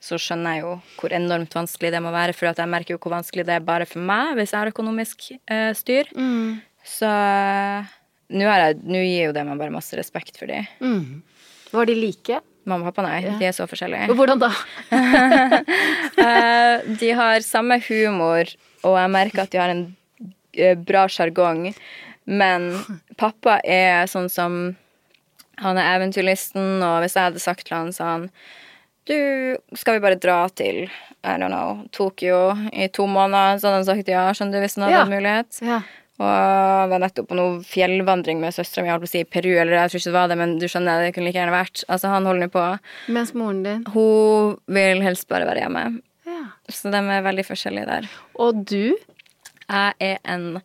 så skjønner jeg jo hvor enormt vanskelig det må være, for jeg merker jo hvor vanskelig det er bare for meg hvis jeg har økonomisk eh, styr. Mm. Så eh, nå gir jo det meg bare masse respekt for dem. Mm. Var de like? Mamma og pappa, nei. De er så forskjellige. Hvordan da? Eh, de har samme humor, og jeg merker at de har en eh, bra sjargong. Men pappa er sånn som Han er eventyrlysten, og hvis jeg hadde sagt til han sånn Du, skal vi bare dra til I don't know, Tokyo i to måneder? Så hadde han sagt ja, skjønner du, hvis han hadde Ja. mulighet. Ja. Og jeg var nettopp på noe fjellvandring med søstera mi, si i Peru, eller jeg tror ikke det var det, men du skjønner, det kunne like gjerne vært. Altså, han holder nå på. Mens moren din Hun vil helst bare være hjemme. ja. Så de er veldig forskjellige der. Og du? Jeg er en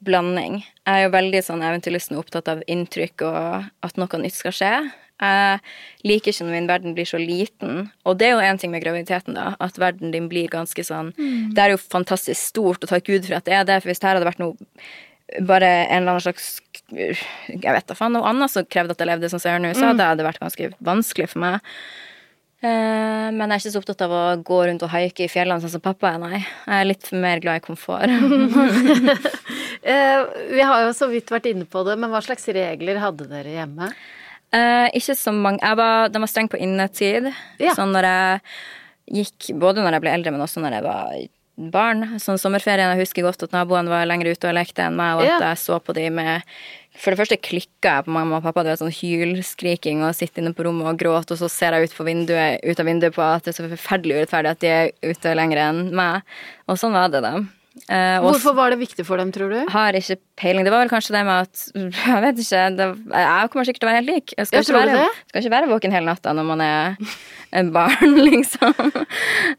blanding. Jeg er jo veldig sånn eventyrlysten og opptatt av inntrykk og at noe nytt skal skje. Jeg liker ikke når min verden blir så liten. Og det er jo en ting med graviditeten, da, at verden din blir ganske sånn Det er jo fantastisk stort, og takk Gud for at det er det, for hvis det her hadde vært noe bare en eller annen slags Jeg vet da faen, noe annet som krevde at jeg levde som jeg gjør nå, så hadde det vært ganske vanskelig for meg. Eh, men jeg er ikke så opptatt av å gå rundt og haike i fjellene sånn som pappa er, nei. Jeg er litt mer glad i komfort. Eh, vi har jo så vidt vært inne på det, men hva slags regler hadde dere hjemme? Eh, ikke så mange jeg var, den var streng på innetid. Ja. Sånn når jeg gikk Både når jeg ble eldre, men også når jeg var barn. Sånn sommerferien, jeg husker godt at naboene var lenger ute og lekte enn meg, og at Ja. jeg så på de med For det første klikka jeg på mamma og pappa. Det var sånn hylskriking og sitte inne på rommet og gråte, og så ser jeg ut, vinduet, ut av vinduet på at det er så forferdelig urettferdig at de er ute lenger enn meg. Og sånn var det, da. Og Hvorfor var det viktig for dem, tror du? har ikke peiling. Det var vel kanskje det med at Jeg vet ikke. Det, jeg kommer sikkert til å være helt lik. Jeg skal, jeg ikke, være, skal ikke være våken hele natta når man er en barn, liksom.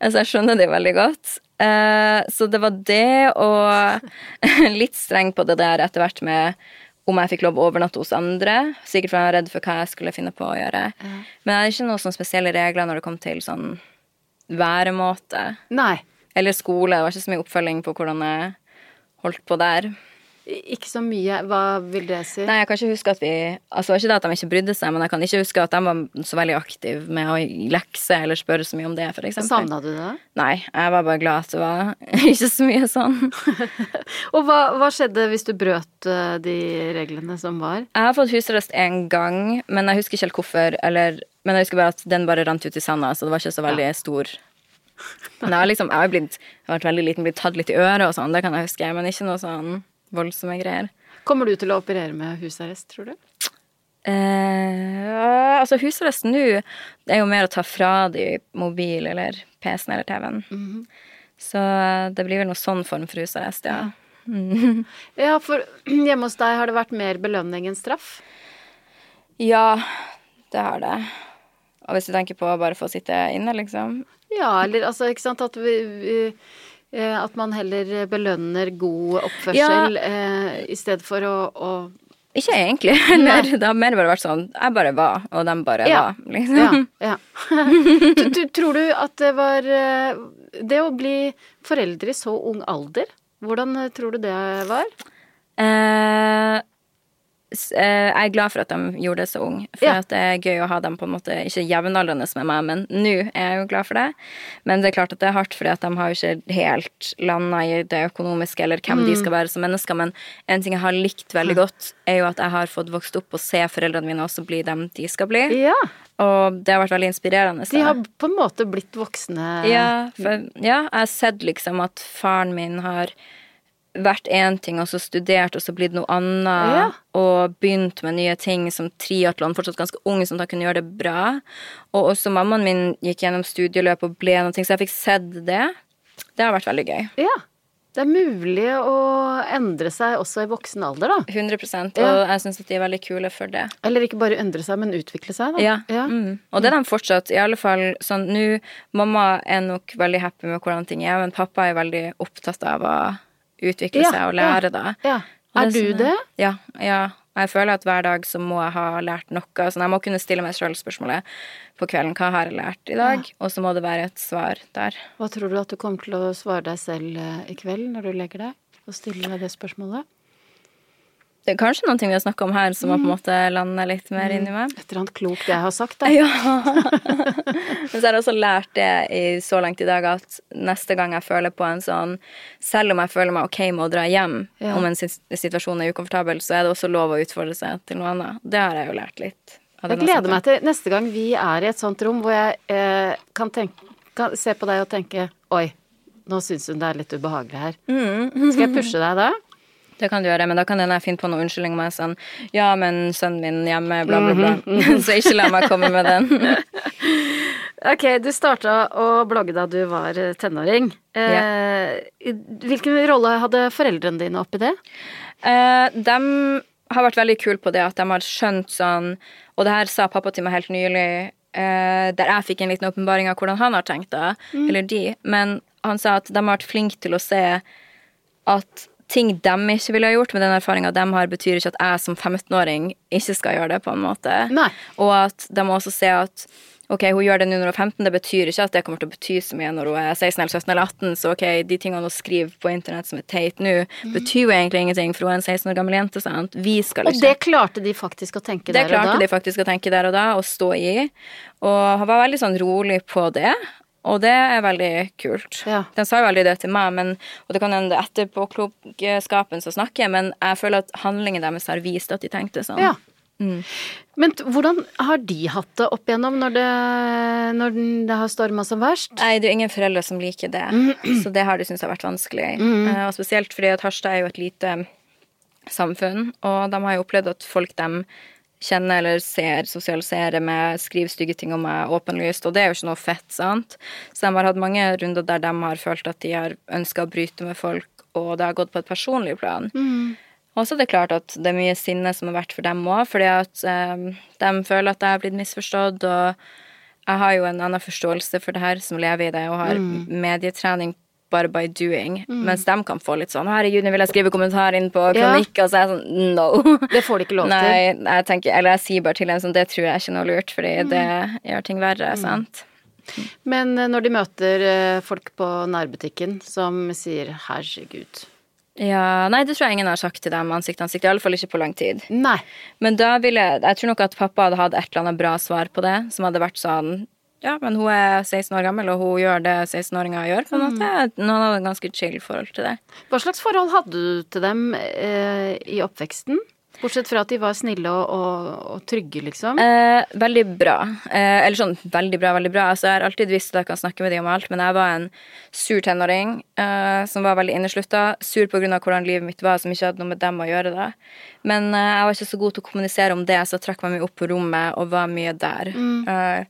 Så jeg skjønner det veldig godt. Eh, så det var det, og litt streng på det der etter hvert med om jeg fikk lov å overnatte hos andre. Sikkert fordi jeg var redd for hva jeg skulle finne på å gjøre. Men jeg hadde ikke noen spesielle regler når det kom til sånn væremåte. Nei. Eller skole. Det var ikke så mye oppfølging på hvordan jeg holdt på der. Ikke så mye. Hva vil det si? Nei, jeg kan ikke huske at vi Altså, det var ikke det at de ikke brydde seg, men jeg kan ikke huske at de var så veldig aktive med å lekse eller spørre så mye om det, for eksempel. Savna du det? Nei, jeg var bare glad at det var ikke så mye sånn. Og hva, hva skjedde hvis du brøt eh, de reglene som var? Jeg har fått husarrest én gang, men jeg husker ikke helt hvorfor. Eller, men jeg husker bare at den bare rant ut i sanda, så det var ikke så veldig stor. Men jeg har liksom, jeg har, blitt, jeg har vært veldig liten, blitt tatt litt i øret og sånn, det kan jeg huske, men ikke noe sånn voldsomme greier. Kommer du til å operere med husarrest, tror du? Eh, altså husarrest nå er jo mer å ta fra de mobil eller PC-en eller TV-en. Så det blir vel noe sånn form for husarrest, ja. Ja, for hjemme hos deg har det vært mer belønning enn straff. Ja, det har det. Og hvis du tenker på bare få sitte inne, liksom. Ja, eller altså, ikke sant, at vi, vi eh, At man heller belønner god oppførsel eh, i stedet for å, å Ikke egentlig. Eller, det har mer bare vært sånn Jeg bare var, og de bare Ja. var, liksom. Ja. ja. Du- du- Tror du at det var eh, Det å bli foreldre i så ung alder, hvordan eh, tror du det var? Eh, jeg er glad for at de gjorde det så ung. For Ja. at det er gøy å ha dem på en måte ikke jevnaldrende med meg, men nå er jeg jo glad for det. Men det er klart at det er hardt, fordi at de har jo ikke helt landa i det økonomiske eller hvem Mm. de skal være som mennesker. Men en ting jeg har likt veldig godt, er jo at jeg har fått vokst opp og se foreldrene mine også bli dem de skal bli. Ja. Og det har vært veldig inspirerende. De har på en måte blitt voksne. ja, for, ja, jeg har sett liksom at faren min har vært én ting, og så studert, og så blitt noe annet. Ja. Og begynt med nye ting som triatlon, fortsatt ganske ung, sånn at jeg kunne gjøre det bra. Og også mammaen min gikk gjennom studieløp og ble noe, så jeg fikk sett det. Det har vært veldig gøy. Ja. Det er mulig å endre seg også i voksen alder, da. 100 Og Ja. jeg syns at de er veldig kule for det. Eller ikke bare endre seg, men utvikle seg, da. Ja. Ja. Mm. Og det er de fortsatt. I alle fall sånn nå Mamma er nok veldig happy med hvordan ting er, men pappa er veldig opptatt av å utvikle Ja, seg og ja, lære, da. ja. Er du det? Ja. ja. Jeg føler at hver dag så må jeg ha lært noe. Sånn, jeg må kunne stille meg sjøl spørsmålet på kvelden hva har jeg lært i dag, og så må det være et svar der. Hva tror du at du kommer til å svare deg selv eh, i kveld når du legger deg? Og stiller deg det spørsmålet? Det er kanskje noen ting vi har snakka om her som har på en måte landa litt mer inni meg. Et eller annet klokt jeg har sagt, da. Ja. Men så har jeg også lært det i, så langt i dag at neste gang jeg føler på en sånn Selv om jeg føler meg ok med å dra hjem Ja. om en situasjon er ukomfortabel, så er det også lov å utfordre seg til noe annet. Det har jeg jo lært litt. Jeg gleder meg til neste gang vi er i et sånt rom hvor jeg eh, kan, tenke, kan se på deg og tenke Oi, nå syns hun det er litt ubehagelig her. Mm. Skal jeg pushe deg da? Det kan du gjøre, men da kan jeg finne på noen unnskyldning med sånn Ja, men sønnen min hjemme, bla, bla, bla. Så ikke la meg komme med den. Ok, du starta å blogge da du var tenåring. Eh, Hvilken rolle hadde foreldrene dine oppi det? Eh, de har vært veldig kule på det at de har skjønt sånn Og det her sa pappa til meg helt nylig, eh, der jeg fikk en liten åpenbaring av hvordan han har tenkt det. Eller de. Men han sa at de har vært flinke til å se at ting de ikke ville ha gjort med den erfaringa de har, betyr ikke at jeg som 15-åring ikke skal gjøre det, på en måte. Nei. Og at de må også se at ok, hun gjør det nå når hun er 15, det betyr ikke at det kommer til å bety så mye når hun er 16 eller 17 eller 18, så ok, de tingene hun skriver på internett som er teit nå, betyr jo egentlig ingenting, for hun er en 16 år gammel jente, sant. Vi skal Og det klarte de faktisk å tenke det der og da? Det klarte de faktisk å tenke der og da, og stå i. Og han var veldig sånn rolig på det. Og det er veldig kult. Ja. Den sa jo aldri det til meg, men, og det kan hende etterpåklokskapen som snakker, men jeg føler at handlingen deres har vist at de tenkte sånn. Ja. Men hvordan har de hatt det opp igjennom når det, når det har storma som verst? Nei, det er jo ingen foreldre som liker det, så det har de syntes har vært vanskelig. Mm. Og spesielt fordi at Harstad er jo et lite samfunn, og de har jo opplevd at folk de kjenner eller ser, sosialiserer med, skriver stygge ting om meg åpenlyst, og det er jo ikke noe fett, sant? Så de har hatt mange runder der de har følt at de har ønska å bryte med folk, og det har gått på et personlig plan. Og så er det klart at det er mye sinne som har vært for dem òg, fordi at eh, de føler at jeg har blitt misforstått, og jeg har jo en annen forståelse for det her, som lever i det, og har medietrening bare by doing, mens de kan få litt sånn 'Herregud, nå vil jeg skrive kommentar inn på Ja. kronikk', og så er jeg sånn No. Det får de ikke lov til. Nei, jeg tenker, eller jeg sier bare til en sånn Det tror jeg er ikke noe lurt, fordi det gjør ting verre, sant? Men eh, når de møter eh, folk på nærbutikken som sier 'herregud'. Ja, Nei, det tror jeg ingen har sagt til dem ansikt til ansikt. I alle fall ikke på lang tid. Nei. Men da ville Jeg tror nok at pappa hadde hatt et eller annet bra svar på det, som hadde vært sånn Ja, men hun er 16 år gammel, og hun gjør det 16-åringer gjør, på en måte. Noen hadde et ganske chill forhold til det. Hva slags forhold hadde du til dem eh, i oppveksten? Bortsett fra at de var snille og, og, og trygge, liksom. Eh, veldig bra. Eh, eller sånn veldig bra, veldig bra. Altså, jeg har alltid visst at jeg kan snakke med dem om alt, men jeg var en sur tenåring eh, som var veldig inneslutta. Sur på grunn av hvordan livet mitt var, som ikke hadde noe med dem å gjøre. da. Men eh, jeg var ikke så god til å kommunisere om det, så jeg trakk meg mye opp på rommet og var mye der. Mm.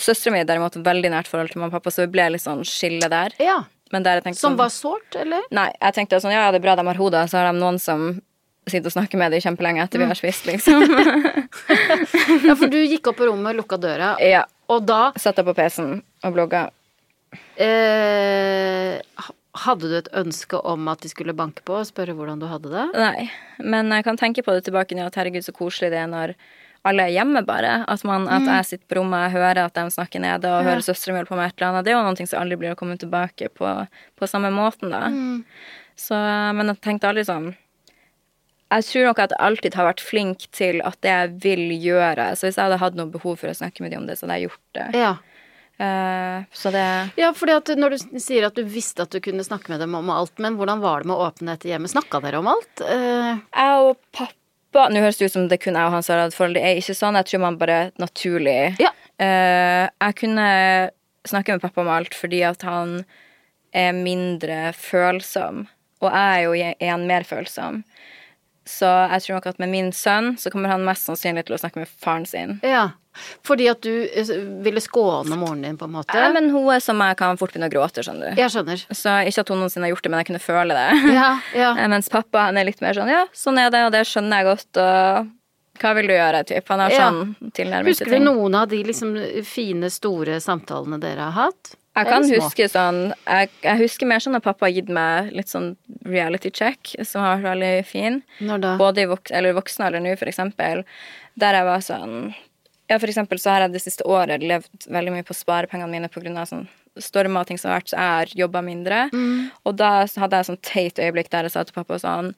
Søstera mi derimot veldig nært forhold til mamma og pappa, så vi ble litt sånn skille der. Ja. Men der Som sånn, var sårt, eller? Nei, jeg tenkte sånn, ja, det er bra de har hoder, så har de noen som sitter og snakker med dem kjempelenge etter vi har spist, liksom. Ja, for du gikk opp på rommet, lukka døra, ja. og da Satt jeg på PC-en og blogga. eh, Hadde du et ønske om at de skulle banke på og spørre hvordan du hadde det? Nei, men jeg kan tenke på det tilbake nå, at herregud, så koselig det er når alle er hjemme, bare. At, man, at jeg sitter på rommet, jeg hører at de snakker nede, og hører søstera mi på med et eller annet. Det er jo noe som aldri blir å komme tilbake på, på samme måten, da. Så, men jeg tenkte aldri sånn Jeg tror nok at jeg alltid har vært flink til at det jeg vil gjøre Så hvis jeg hadde hatt noe behov for å snakke med dem om det, så hadde jeg gjort det. Ja. Eh, så det Ja, fordi at når du sier at du visste at du kunne snakke med dem om alt, men hvordan var det med åpenhet i hjemmet? Snakka dere om alt? Eh, Jeg og pappa Nå høres det ut som det kun jeg og han som har hatt forhold. Det er ikke sånn. Jeg tror man bare naturlig Ja. uh, Jeg kunne snakke med pappa om alt fordi at han er mindre følsom. Og jeg er jo igjen mer følsom. Så jeg tror nok at med min sønn så kommer han mest sannsynlig til å snakke med faren sin. ja. Fordi at du eh, ville skåne moren din, på en måte? Ja, men hun er som jeg kan fort begynne å gråte, skjønner du. Jeg skjønner. Så ikke at hun noensinne har gjort det, men jeg kunne føle det. Ja, ja. Eh, Mens pappa han er litt mer sånn ja, sånn er det, og det skjønner jeg godt, og hva vil du gjøre, typ. Han har Ja. sånn tilnærming til Husker du noen av de liksom fine, store samtalene dere har hatt? Jeg kan huske sånn jeg, jeg husker mer sånn at pappa har gitt meg litt sånn reality check, som har vært veldig fin. Når da? Både i vok eller voksen alder nå, for eksempel. Der jeg var sånn Ja, for eksempel så har jeg det siste året levd veldig mye på sparepengene mine av sånn stormer og ting som har vært, så jeg har jobba mindre. Og da hadde jeg sånn teit øyeblikk der jeg sa til pappa sånn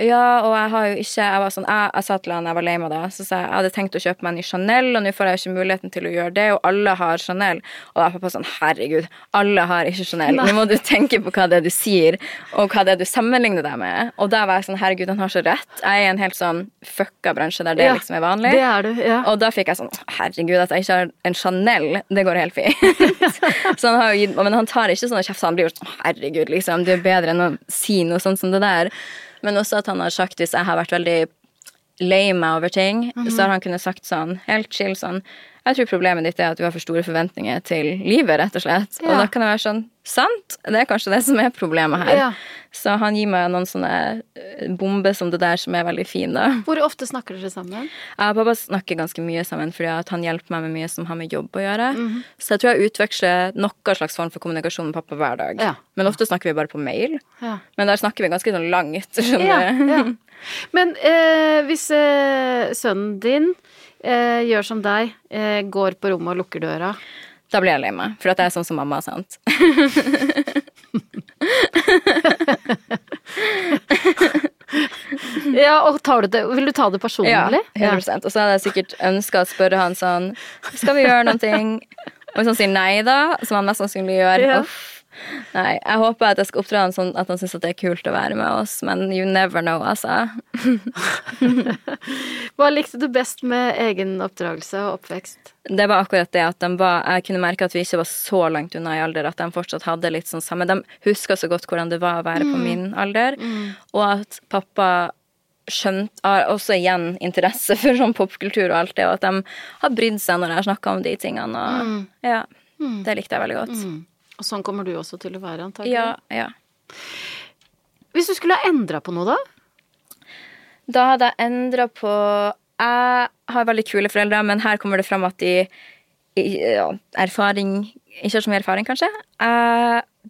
ja, og jeg har jo ikke Jeg var sånn, jeg, jeg sa til han jeg var lei meg da, så sa jeg jeg hadde tenkt å kjøpe meg en ny Chanel, og nå får jeg jo ikke muligheten til å gjøre det, og alle har Chanel. Og da var pappa sånn, herregud, alle har ikke Chanel. Nå må du tenke på hva det er du sier, og hva det er du sammenligner deg med. Og da var jeg sånn, herregud, han har så rett. Jeg er i en helt sånn fucka bransje der det Ja, liksom er vanlig. Det er du, ja. Og da fikk jeg sånn Herregud, at jeg ikke har en Chanel, det går helt fint. så han har jo gitt Men han tar ikke sånn kjeft, han blir jo sånn Herregud, liksom, du er bedre enn å si noe sånt som det der. Men også at han har sagt hvis jeg har vært veldig lei meg over ting, Mhm. så har han kunnet sagt sånn helt chill sånn Jeg tror problemet ditt er at du har for store forventninger til livet, rett og slett. Og da kan det være sånn Sant! Det er kanskje det som er problemet her. Ja. Så han gir meg noen sånne eh, bomber som det der som er veldig fine. Hvor ofte snakker dere sammen? Jeg og pappa snakker ganske mye sammen fordi at han hjelper meg med mye som har med jobb å gjøre. Mhm. Så jeg tror jeg utveksler noen slags form for kommunikasjon med pappa hver dag. Ja. Men ofte snakker vi bare på mail. Ja. Men der snakker vi ganske sånn langt, skjønner Ja, du. ja. Men eh, hvis eh, sønnen din eh, gjør som deg, eh, går på rommet og lukker døra Da blir jeg lei meg, for at jeg er sånn som mamma, sant. Ja, og tar du det, Vil du ta det personlig? Ja, 100 Og så hadde jeg sikkert ønska å spørre han sånn Skal vi gjøre noe? Og hvis han sier nei, da, som han mest sannsynlig gjør Ja. uff. Nei, jeg håper at jeg skal oppdra han sånn at han syns det er kult å være med oss, men you never know, altså. Hva likte du best med egen oppdragelse og oppvekst? Det var akkurat det at de var Jeg kunne merke at vi ikke var så langt unna i alder at de fortsatt hadde litt sånn samme De huska så godt hvordan det var å være på min alder, og at pappa skjønt, har også igjen interesse for sånn popkultur og alt det, og at de har brydd seg når jeg har snakka om de tingene. Og, ja, Det likte jeg veldig godt. Og sånn kommer du også til å være, antagelig. Ja, ja. Hvis du skulle ha endra på noe, da? Da hadde jeg endra på Jeg har veldig kule foreldre, men her kommer det fram at de ja, erfaring Ikke har så mye erfaring, kanskje.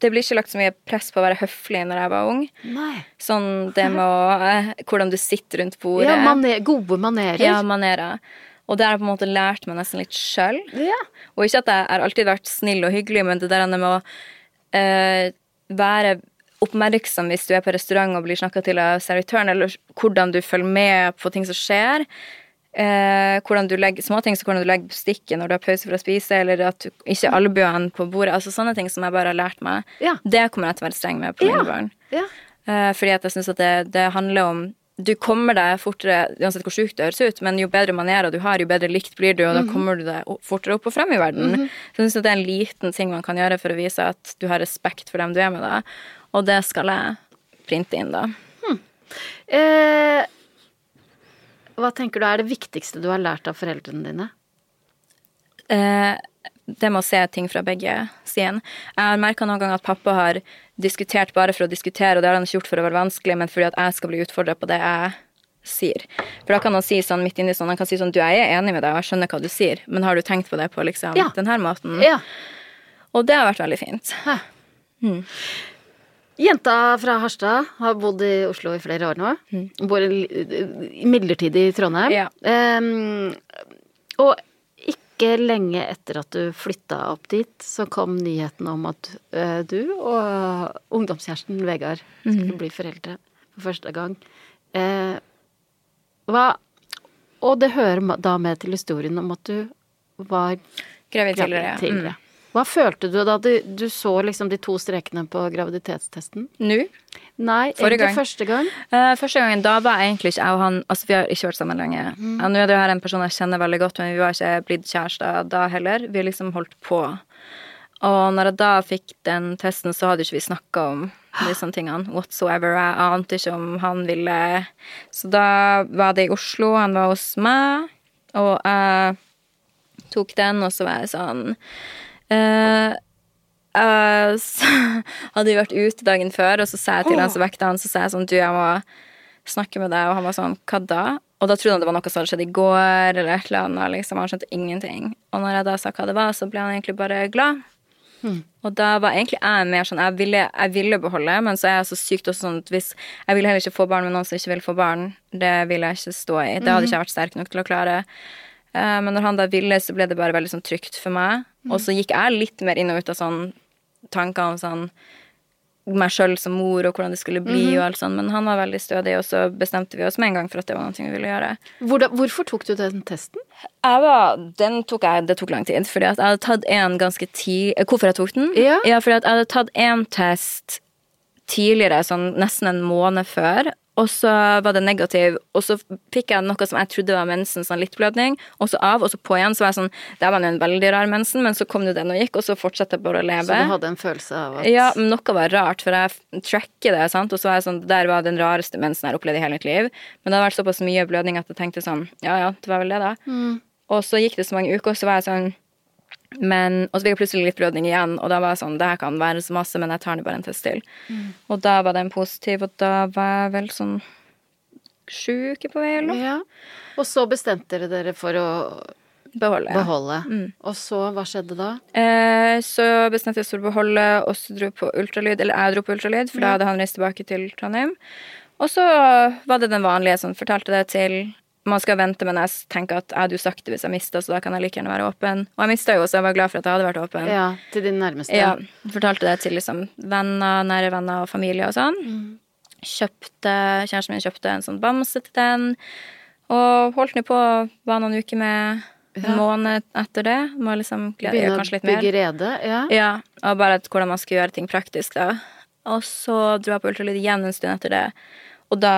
Det blir ikke lagt så mye press på å være høflig når jeg var ung. Nei. Sånn det med å eh, Hvordan du sitter rundt bordet. Ja, maner, gode manerer. Ja, manerer. Og det har jeg på en måte lært meg nesten litt sjøl. Ja. Og ikke at jeg har alltid vært snill og hyggelig, men det der med å eh, være oppmerksom hvis du er på restaurant og blir snakka til av servitøren, eller hvordan du følger med på ting som skjer. Eh, hvordan du legger, småting som hvordan du legger bestikken når du har pause for å spise, eller at du ikke albuene på bordet. altså Sånne ting som jeg bare har lært meg. Ja. Det kommer jeg til å være streng med på Ja. barn. Ja. Eh, fordi at jeg syns at det, det handler om Du kommer deg fortere, uansett hvor sjukt det høres ut, men jo bedre manerer du har, jo bedre likt blir du, og da kommer du deg fortere opp og frem i verden. Så jeg synes det er en liten ting man kan gjøre for å vise at du har respekt for dem du er med, da. Og det skal jeg printe inn, da. Eh, hva tenker du er det viktigste du har lært av foreldrene dine? Eh, det med å se ting fra begge sider. Jeg har merka noen ganger at pappa har diskutert bare for å diskutere, og det har han ikke gjort for å være vanskelig, men fordi at jeg skal bli utfordra på det jeg sier. For da kan han si sånn midt inni sånn, han kan si sånn du, jeg er enig med deg, og jeg skjønner hva du sier, men har du tenkt på det på liksom Ja. den her måten? Ja. Og det har vært veldig fint. Jenta fra Harstad har bodd i Oslo i flere år nå. Bor i- midlertidig i Trondheim. Ja. Um, og ikke lenge etter at du flytta opp dit, så kom nyheten om at eh, du og ungdomskjæresten Vegard skulle bli foreldre for første gang. Eh, hva Og det hører da med til historien om at du var Gravid tidligere. tidligere. Hva følte du da du, du så liksom de to strekene på graviditetstesten? Mm. Nå? Nei, Forrige gang. første gang. Uh, første gangen da var egentlig ikke jeg og han Altså, vi har ikke vært sammen lenge. Mm. Uh, Nå er det jo her en person jeg kjenner veldig godt, men vi var ikke blitt kjærester da heller. Vi har liksom holdt på. Og når jeg da fikk den testen, så hadde ikke vi snakka om disse tingene whatsoever. Jeg ante ikke om han ville Så da var det i Oslo, han var hos meg, og jeg tok den, og så var jeg sånn eh, eh, så hadde vi vært ute dagen før, og så sa jeg til han som vekta han, så sa jeg sånn Du, jeg må snakke med deg, og han var sånn Hva da? Og da trodde han det var noe som hadde skjedd i går, eller et eller annet. Liksom. Han skjønte ingenting. Og når jeg da sa hva det var, så ble han egentlig bare glad. Og da var egentlig jeg mer sånn Jeg ville, jeg ville beholde, men så er jeg så sykt også sånn at hvis Jeg ville heller ikke få barn med noen som ikke vil få barn. Det ville jeg ikke stå i. Det hadde ikke jeg vært sterk nok til å klare. Uh, men når han da ville, så ble det bare veldig sånn trygt for meg. Og så gikk jeg litt mer inn og ut av sånn tanker om sånn meg sjøl som mor og hvordan det skulle bli og alt sånt. Men han var veldig stødig, og så bestemte vi oss med en gang for at det var noe vi ville gjøre. Hvordan, hvorfor tok du den testen? Var, den tok jeg, det tok lang tid, fordi at jeg hadde tatt en ganske tid Hvorfor jeg tok den? Ja. fordi at jeg hadde tatt en test tidligere, sånn nesten en måned før, Og så var det negativ, og så fikk jeg noe som jeg trodde var mensen, sånn litt blødning, og så av, og så på igjen. Så var jeg sånn Det var jo en veldig rar mensen, men så kom det den og gikk, og så fortsatte jeg bare å leve. Så du hadde en følelse av at Ja, men noe var rart, for jeg tracker det, sant? og så var jeg sånn, der var den rareste mensen jeg har opplevd i hele mitt liv. Men det hadde vært såpass mye blødning at jeg tenkte sånn, ja ja, det var vel det, da. Og så gikk det så mange uker, og så var jeg sånn men, Og så fikk jeg plutselig litt blødning igjen, og da var jeg sånn, det her kan være så masse, men jeg tar det bare en test til. Og da var den positiv, og da var jeg vel sånn sju uker på vei eller noe. Ja. Og så bestemte dere dere for å Beholde. ja. beholde. Og så, hva skjedde da? Eh, så bestemte jeg oss for å beholde, og så dro på ultralyd, eller jeg dro på ultralyd, for da hadde han reist tilbake til Trondheim. Og så var det den vanlige som fortalte det til man skal vente, men jeg tenker at jeg hadde jo sagt det hvis jeg mista, så da kan jeg like gjerne være åpen. Og jeg mista jo, så jeg var glad for at jeg hadde vært åpen. Ja, til din nærmeste. Ja, fortalte det til liksom venner, nære venner og familie og sånn. Kjøpte, Kjæresten min kjøpte en sånn bamse til den, og holdt nå på, var noen uker med en Ja. måned etter det. Må liksom glede Begynne kanskje litt mer. bygge rede. Ja. Ja, og bare hvordan man skal gjøre ting praktisk, da. Og så dro jeg på ultralyd igjen en stund etter det. Og da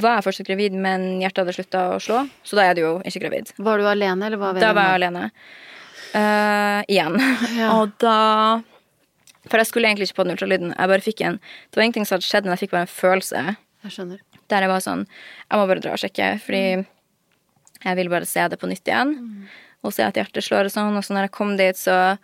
var jeg fortsatt gravid, men hjertet hadde slutta å slå, så da er du jo ikke gravid. Var du alene, eller var Da var jeg alene. Uh, igjen. Ja. Og da For jeg skulle egentlig ikke på den ultralyden. Jeg bare fikk en Det var ingenting som hadde skjedd, men jeg fikk bare en følelse Jeg skjønner. der jeg var sånn Jeg må bare dra og sjekke, fordi jeg vil bare se det på nytt igjen. Og se at hjertet slår og sånn. Og så når jeg kom dit, så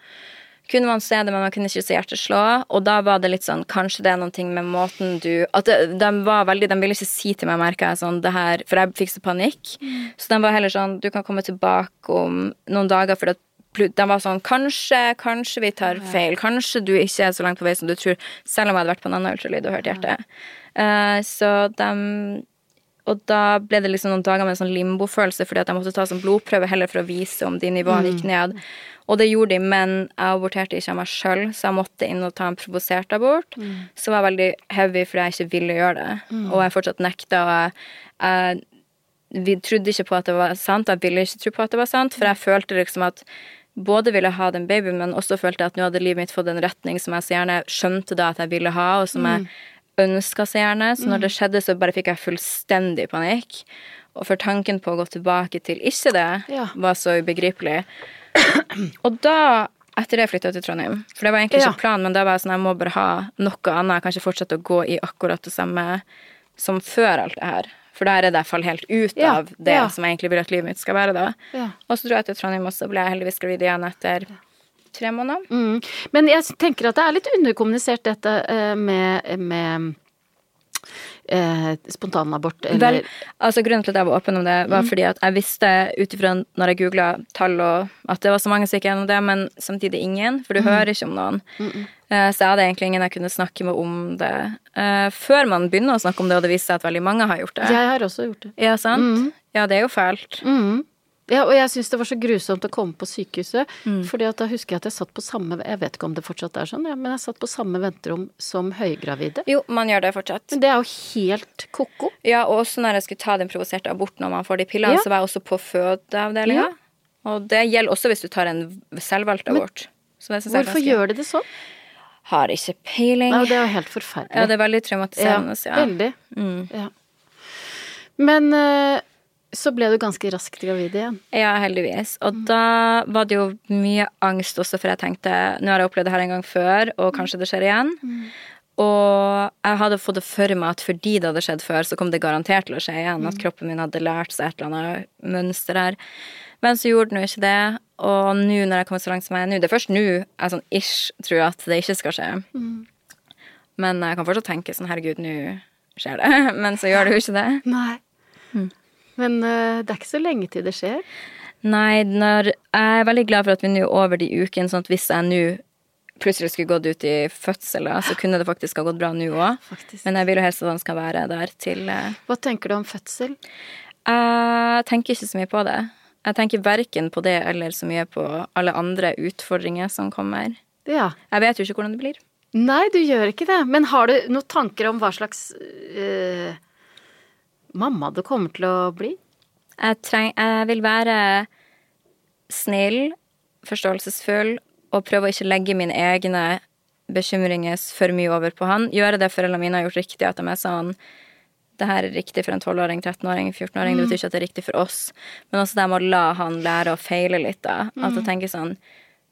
kunne man se det, men man kunne ikke se hjertet slå. Og da var det litt sånn Kanskje det er noe med måten du At det, de var veldig De ville ikke si til meg, merka jeg, sånn det her For jeg fikk så panikk. Så de var heller sånn Du kan komme tilbake om noen dager, for de var sånn Kanskje, kanskje vi tar feil. Kanskje du ikke er så langt på vei som du tror. Selv om jeg hadde vært på en annen ultralyd og hørt hjertet. Uh, så de og da ble det liksom noen dager med en sånn limbofølelse fordi at jeg måtte ta sånn blodprøve heller for å vise om de nivåene gikk ned. Og det gjorde de, men jeg aborterte ikke av meg sjøl, så jeg måtte inn og ta en provosert abort. Som var veldig heavy fordi jeg ikke ville gjøre det. Og jeg fortsatt nekta. Og jeg, jeg vi trodde ikke på at det var sant. Jeg ville ikke tro på at det var sant, for jeg følte liksom at både ville ha den babyen, men også følte jeg at nå hadde livet mitt fått en retning som jeg så gjerne skjønte da at jeg ville ha, og som jeg ønska seg gjerne. Så når det skjedde, så bare fikk jeg fullstendig panikk. Og for tanken på å gå tilbake til ikke det, Ja. var så ubegripelig. Og da, etter det, flytta jeg til Trondheim. For det var egentlig Ja. ikke planen, men da var jeg sånn, jeg må bare ha noe annet. Jeg kan ikke fortsette å gå i akkurat det samme som før alt det her. For der er det i hvert fall helt ut Ja, av det ja. som jeg egentlig vil at livet mitt skal være da. Ja. Og så dro jeg til Trondheim, og så ble jeg heldigvis gravid igjen etter tre måneder. Mm. Men jeg tenker at det er litt underkommunisert dette eh, med, med eh, spontanabort, eller Vel, altså Grunnen til at jeg var åpen om det, var fordi at jeg visste ut ifra når jeg googla tall, og at det var så mange som gikk gjennom det, men samtidig ingen, for du hører ikke om noen. Mm Så jeg hadde egentlig ingen jeg kunne snakke med om det. Eh, Før man begynner å snakke om det, og det viser seg at veldig mange har gjort det. Jeg har også gjort det. Ja, sant? Ja, det er jo fælt. Mm. Ja, og jeg syns det var så grusomt å komme på sykehuset. Mm. fordi at da husker jeg at jeg satt på samme Jeg vet ikke om det fortsatt er sånn, ja, men jeg satt på samme venterom som høygravide. Jo, man gjør det fortsatt. Men det er jo helt ko-ko. Ja, og også når jeg skulle ta den provoserte aborten når man får de pillene, Ja. så var jeg også på fødeavdelinga. Ja. Og det gjelder også hvis du tar en selvvalgt abort. Hvorfor ganske- gjør de det sånn? Har ikke peiling. Nei, det er jo helt forferdelig. Ja, det er veldig traumatiserende. Ja, Veldig. Mm. Ja. Men eh, så ble du ganske raskt gravid igjen. Ja, heldigvis. Og da var det jo mye angst også, for jeg tenkte nå har jeg opplevd det her en gang før, og kanskje det skjer igjen. Og jeg hadde fått det for meg at fordi det hadde skjedd før, så kom det garantert til å skje igjen. At kroppen min hadde lært seg et eller annet mønster her. Men så gjorde den jo ikke det. Og nå når jeg kommer så langt som jeg er nå Det er først nå jeg sånn ish tror at det ikke skal skje. Men jeg kan fortsatt tenke sånn herregud, nå skjer det. Men så gjør det jo ikke det. Nei. Men uh, det er ikke så lenge til det skjer. Nei, når, jeg er veldig glad for at vi nå er over de ukene, sånn at hvis jeg nå plutselig skulle gått ut i fødsel, da, så kunne det faktisk ha gått bra nå òg. Men jeg vil jo helst at han skal være der til uh... Hva tenker du om fødsel? Jeg tenker ikke så mye på det. Jeg tenker verken på det eller så mye på alle andre utfordringer som kommer. Ja. Jeg vet jo ikke hvordan det blir. Nei, du gjør ikke det. Men har du noen tanker om hva slags eh, mamma du kommer til å bli? Jeg, treng, jeg vil være snill, forståelsesfull og prøve å ikke legge mine egne bekymringer for mye over på han. Gjøre det foreldrene mine har gjort riktig, at de er sånn det her er riktig for en 12-åring, 13-åring, 14-åring. Det betyr ikke at det er riktig for oss. Men også det med å la han lære å feile litt, da. At å tenke sånn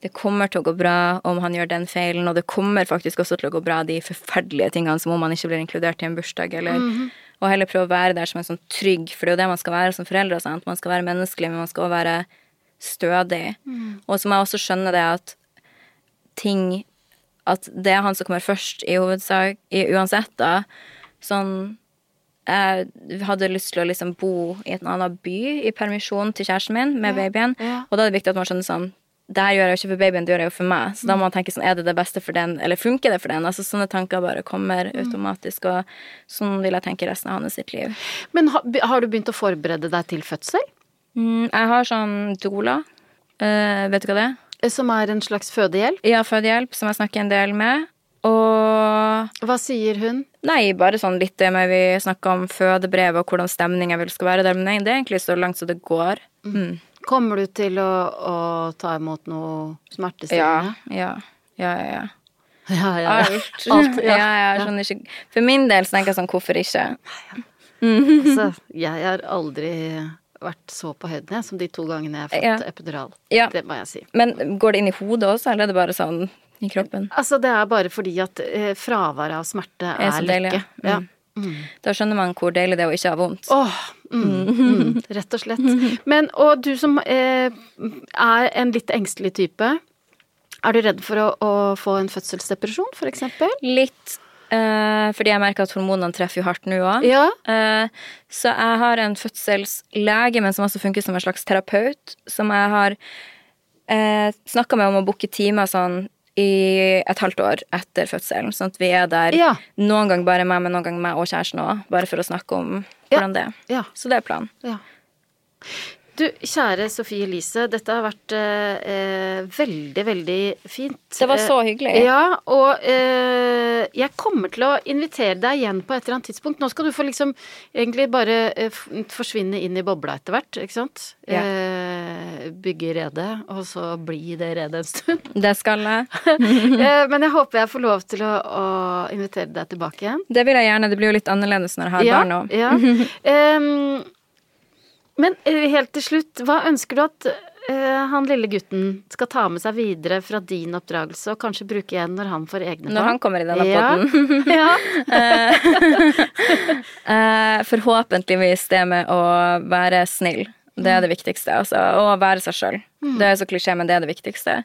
det kommer til å gå bra om han gjør den feilen, og det kommer faktisk også til å gå bra de forferdelige tingene som om han ikke blir inkludert i en bursdag, eller Og heller prøve å være der som en sånn trygg, for det er jo det man skal være som foreldre. Sant? Man skal være menneskelig, men man skal også være stødig. Og så må jeg også skjønne det at ting At det er han som kommer først i hovedsak i, uansett, da. Sånn jeg hadde lyst til å liksom bo i en annen by i permisjon til kjæresten min med babyen. ja. Og da er det viktig at man skjønner sånn Det her gjør jeg jo ikke for babyen, det gjør jeg jo for meg. Så da må man tenke sånn Er det det beste for den, eller funker det for den? Altså Sånne tanker bare kommer automatisk, og sånn vil jeg tenke resten av hans sitt liv. Men har, har du begynt å forberede deg til fødsel? Mm, jeg har sånn doula. Uh, vet du hva det er? Eh, Som er en slags fødehjelp? Ja, fødehjelp, som jeg snakker en del med. Og Hva sier hun? Nei, bare sånn litt det med vi snakka om fødebrevet og hvordan stemninga vil skal være der, men det er egentlig så langt som det går. Mm. Kommer du til å, å ta imot noe smertestillende? Ja, ja, ja, ja. Ja, ja, ja. Alt. Ja. jeg skjønner ikke For min del så tenker jeg sånn, hvorfor ikke? Altså, jeg har aldri vært så på høyden jeg, som de to gangene jeg har fått epidural. Ja. Det må jeg si. Men går det inn i hodet også, eller er det bare sånn i kroppen? Altså, det er bare fordi at eh, fraværet av smerte er, deilig, lykke. ja. Ja. Da skjønner man hvor deilig det er å ikke ha vondt. Åh, mm, mm, rett og slett. Men, og du som eh, er en litt engstelig type, er du redd for å, å få en fødselsdepresjon, eksempel? Litt eh, fordi jeg merker at hormonene treffer jo hardt nå òg. Ja. Eh, så jeg har en fødselslege, men som også funker som en slags terapeut, som jeg har eh, snakka med om å booke timer sånn i et halvt år etter fødselen. Sånn at vi er der Ja. noen gang bare meg, men noen gang meg og kjæresten òg. Bare for å snakke om hvordan det er. Ja. Så det er planen. Ja. Du, kjære Sofie Elise, dette har vært eh, eh, veldig, veldig fint. Det var så Eh, hyggelig. Ja, og eh, jeg kommer til å invitere deg igjen på et eller annet tidspunkt. Nå skal du få liksom egentlig bare eh, forsvinne inn i bobla etter hvert, ikke sant? Ja. Eh, bygge redet, og så bli i det redet en stund. Det skal jeg. eh, men jeg håper jeg får lov til å, å invitere deg tilbake igjen. Det vil jeg gjerne. Det blir jo litt annerledes når jeg har barn nå. Ja. Em, men eh, helt til slutt, hva ønsker du at eh, han lille gutten skal ta med seg videre fra din oppdragelse, og kanskje bruke igjen når han får egne Når han kommer i denne ja. poden. ja. Eh, forhåpentligvis det med å være snill. Det er det viktigste. Altså, og være seg sjøl. Det er så klisjé, men det er det viktigste.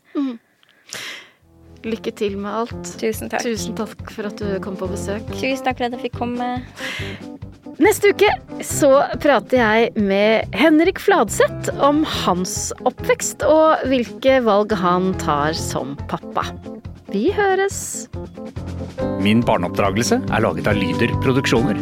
Lykke til med alt. Tusen takk. Tusen takk for at du kom på besøk. Tusen takk for at jeg fikk komme. Neste uke så prater jeg med Henrik Fladseth om hans oppvekst og hvilke valg han tar som pappa. Vi høres! Min barneoppdragelse er laget av Lyder Produksjoner.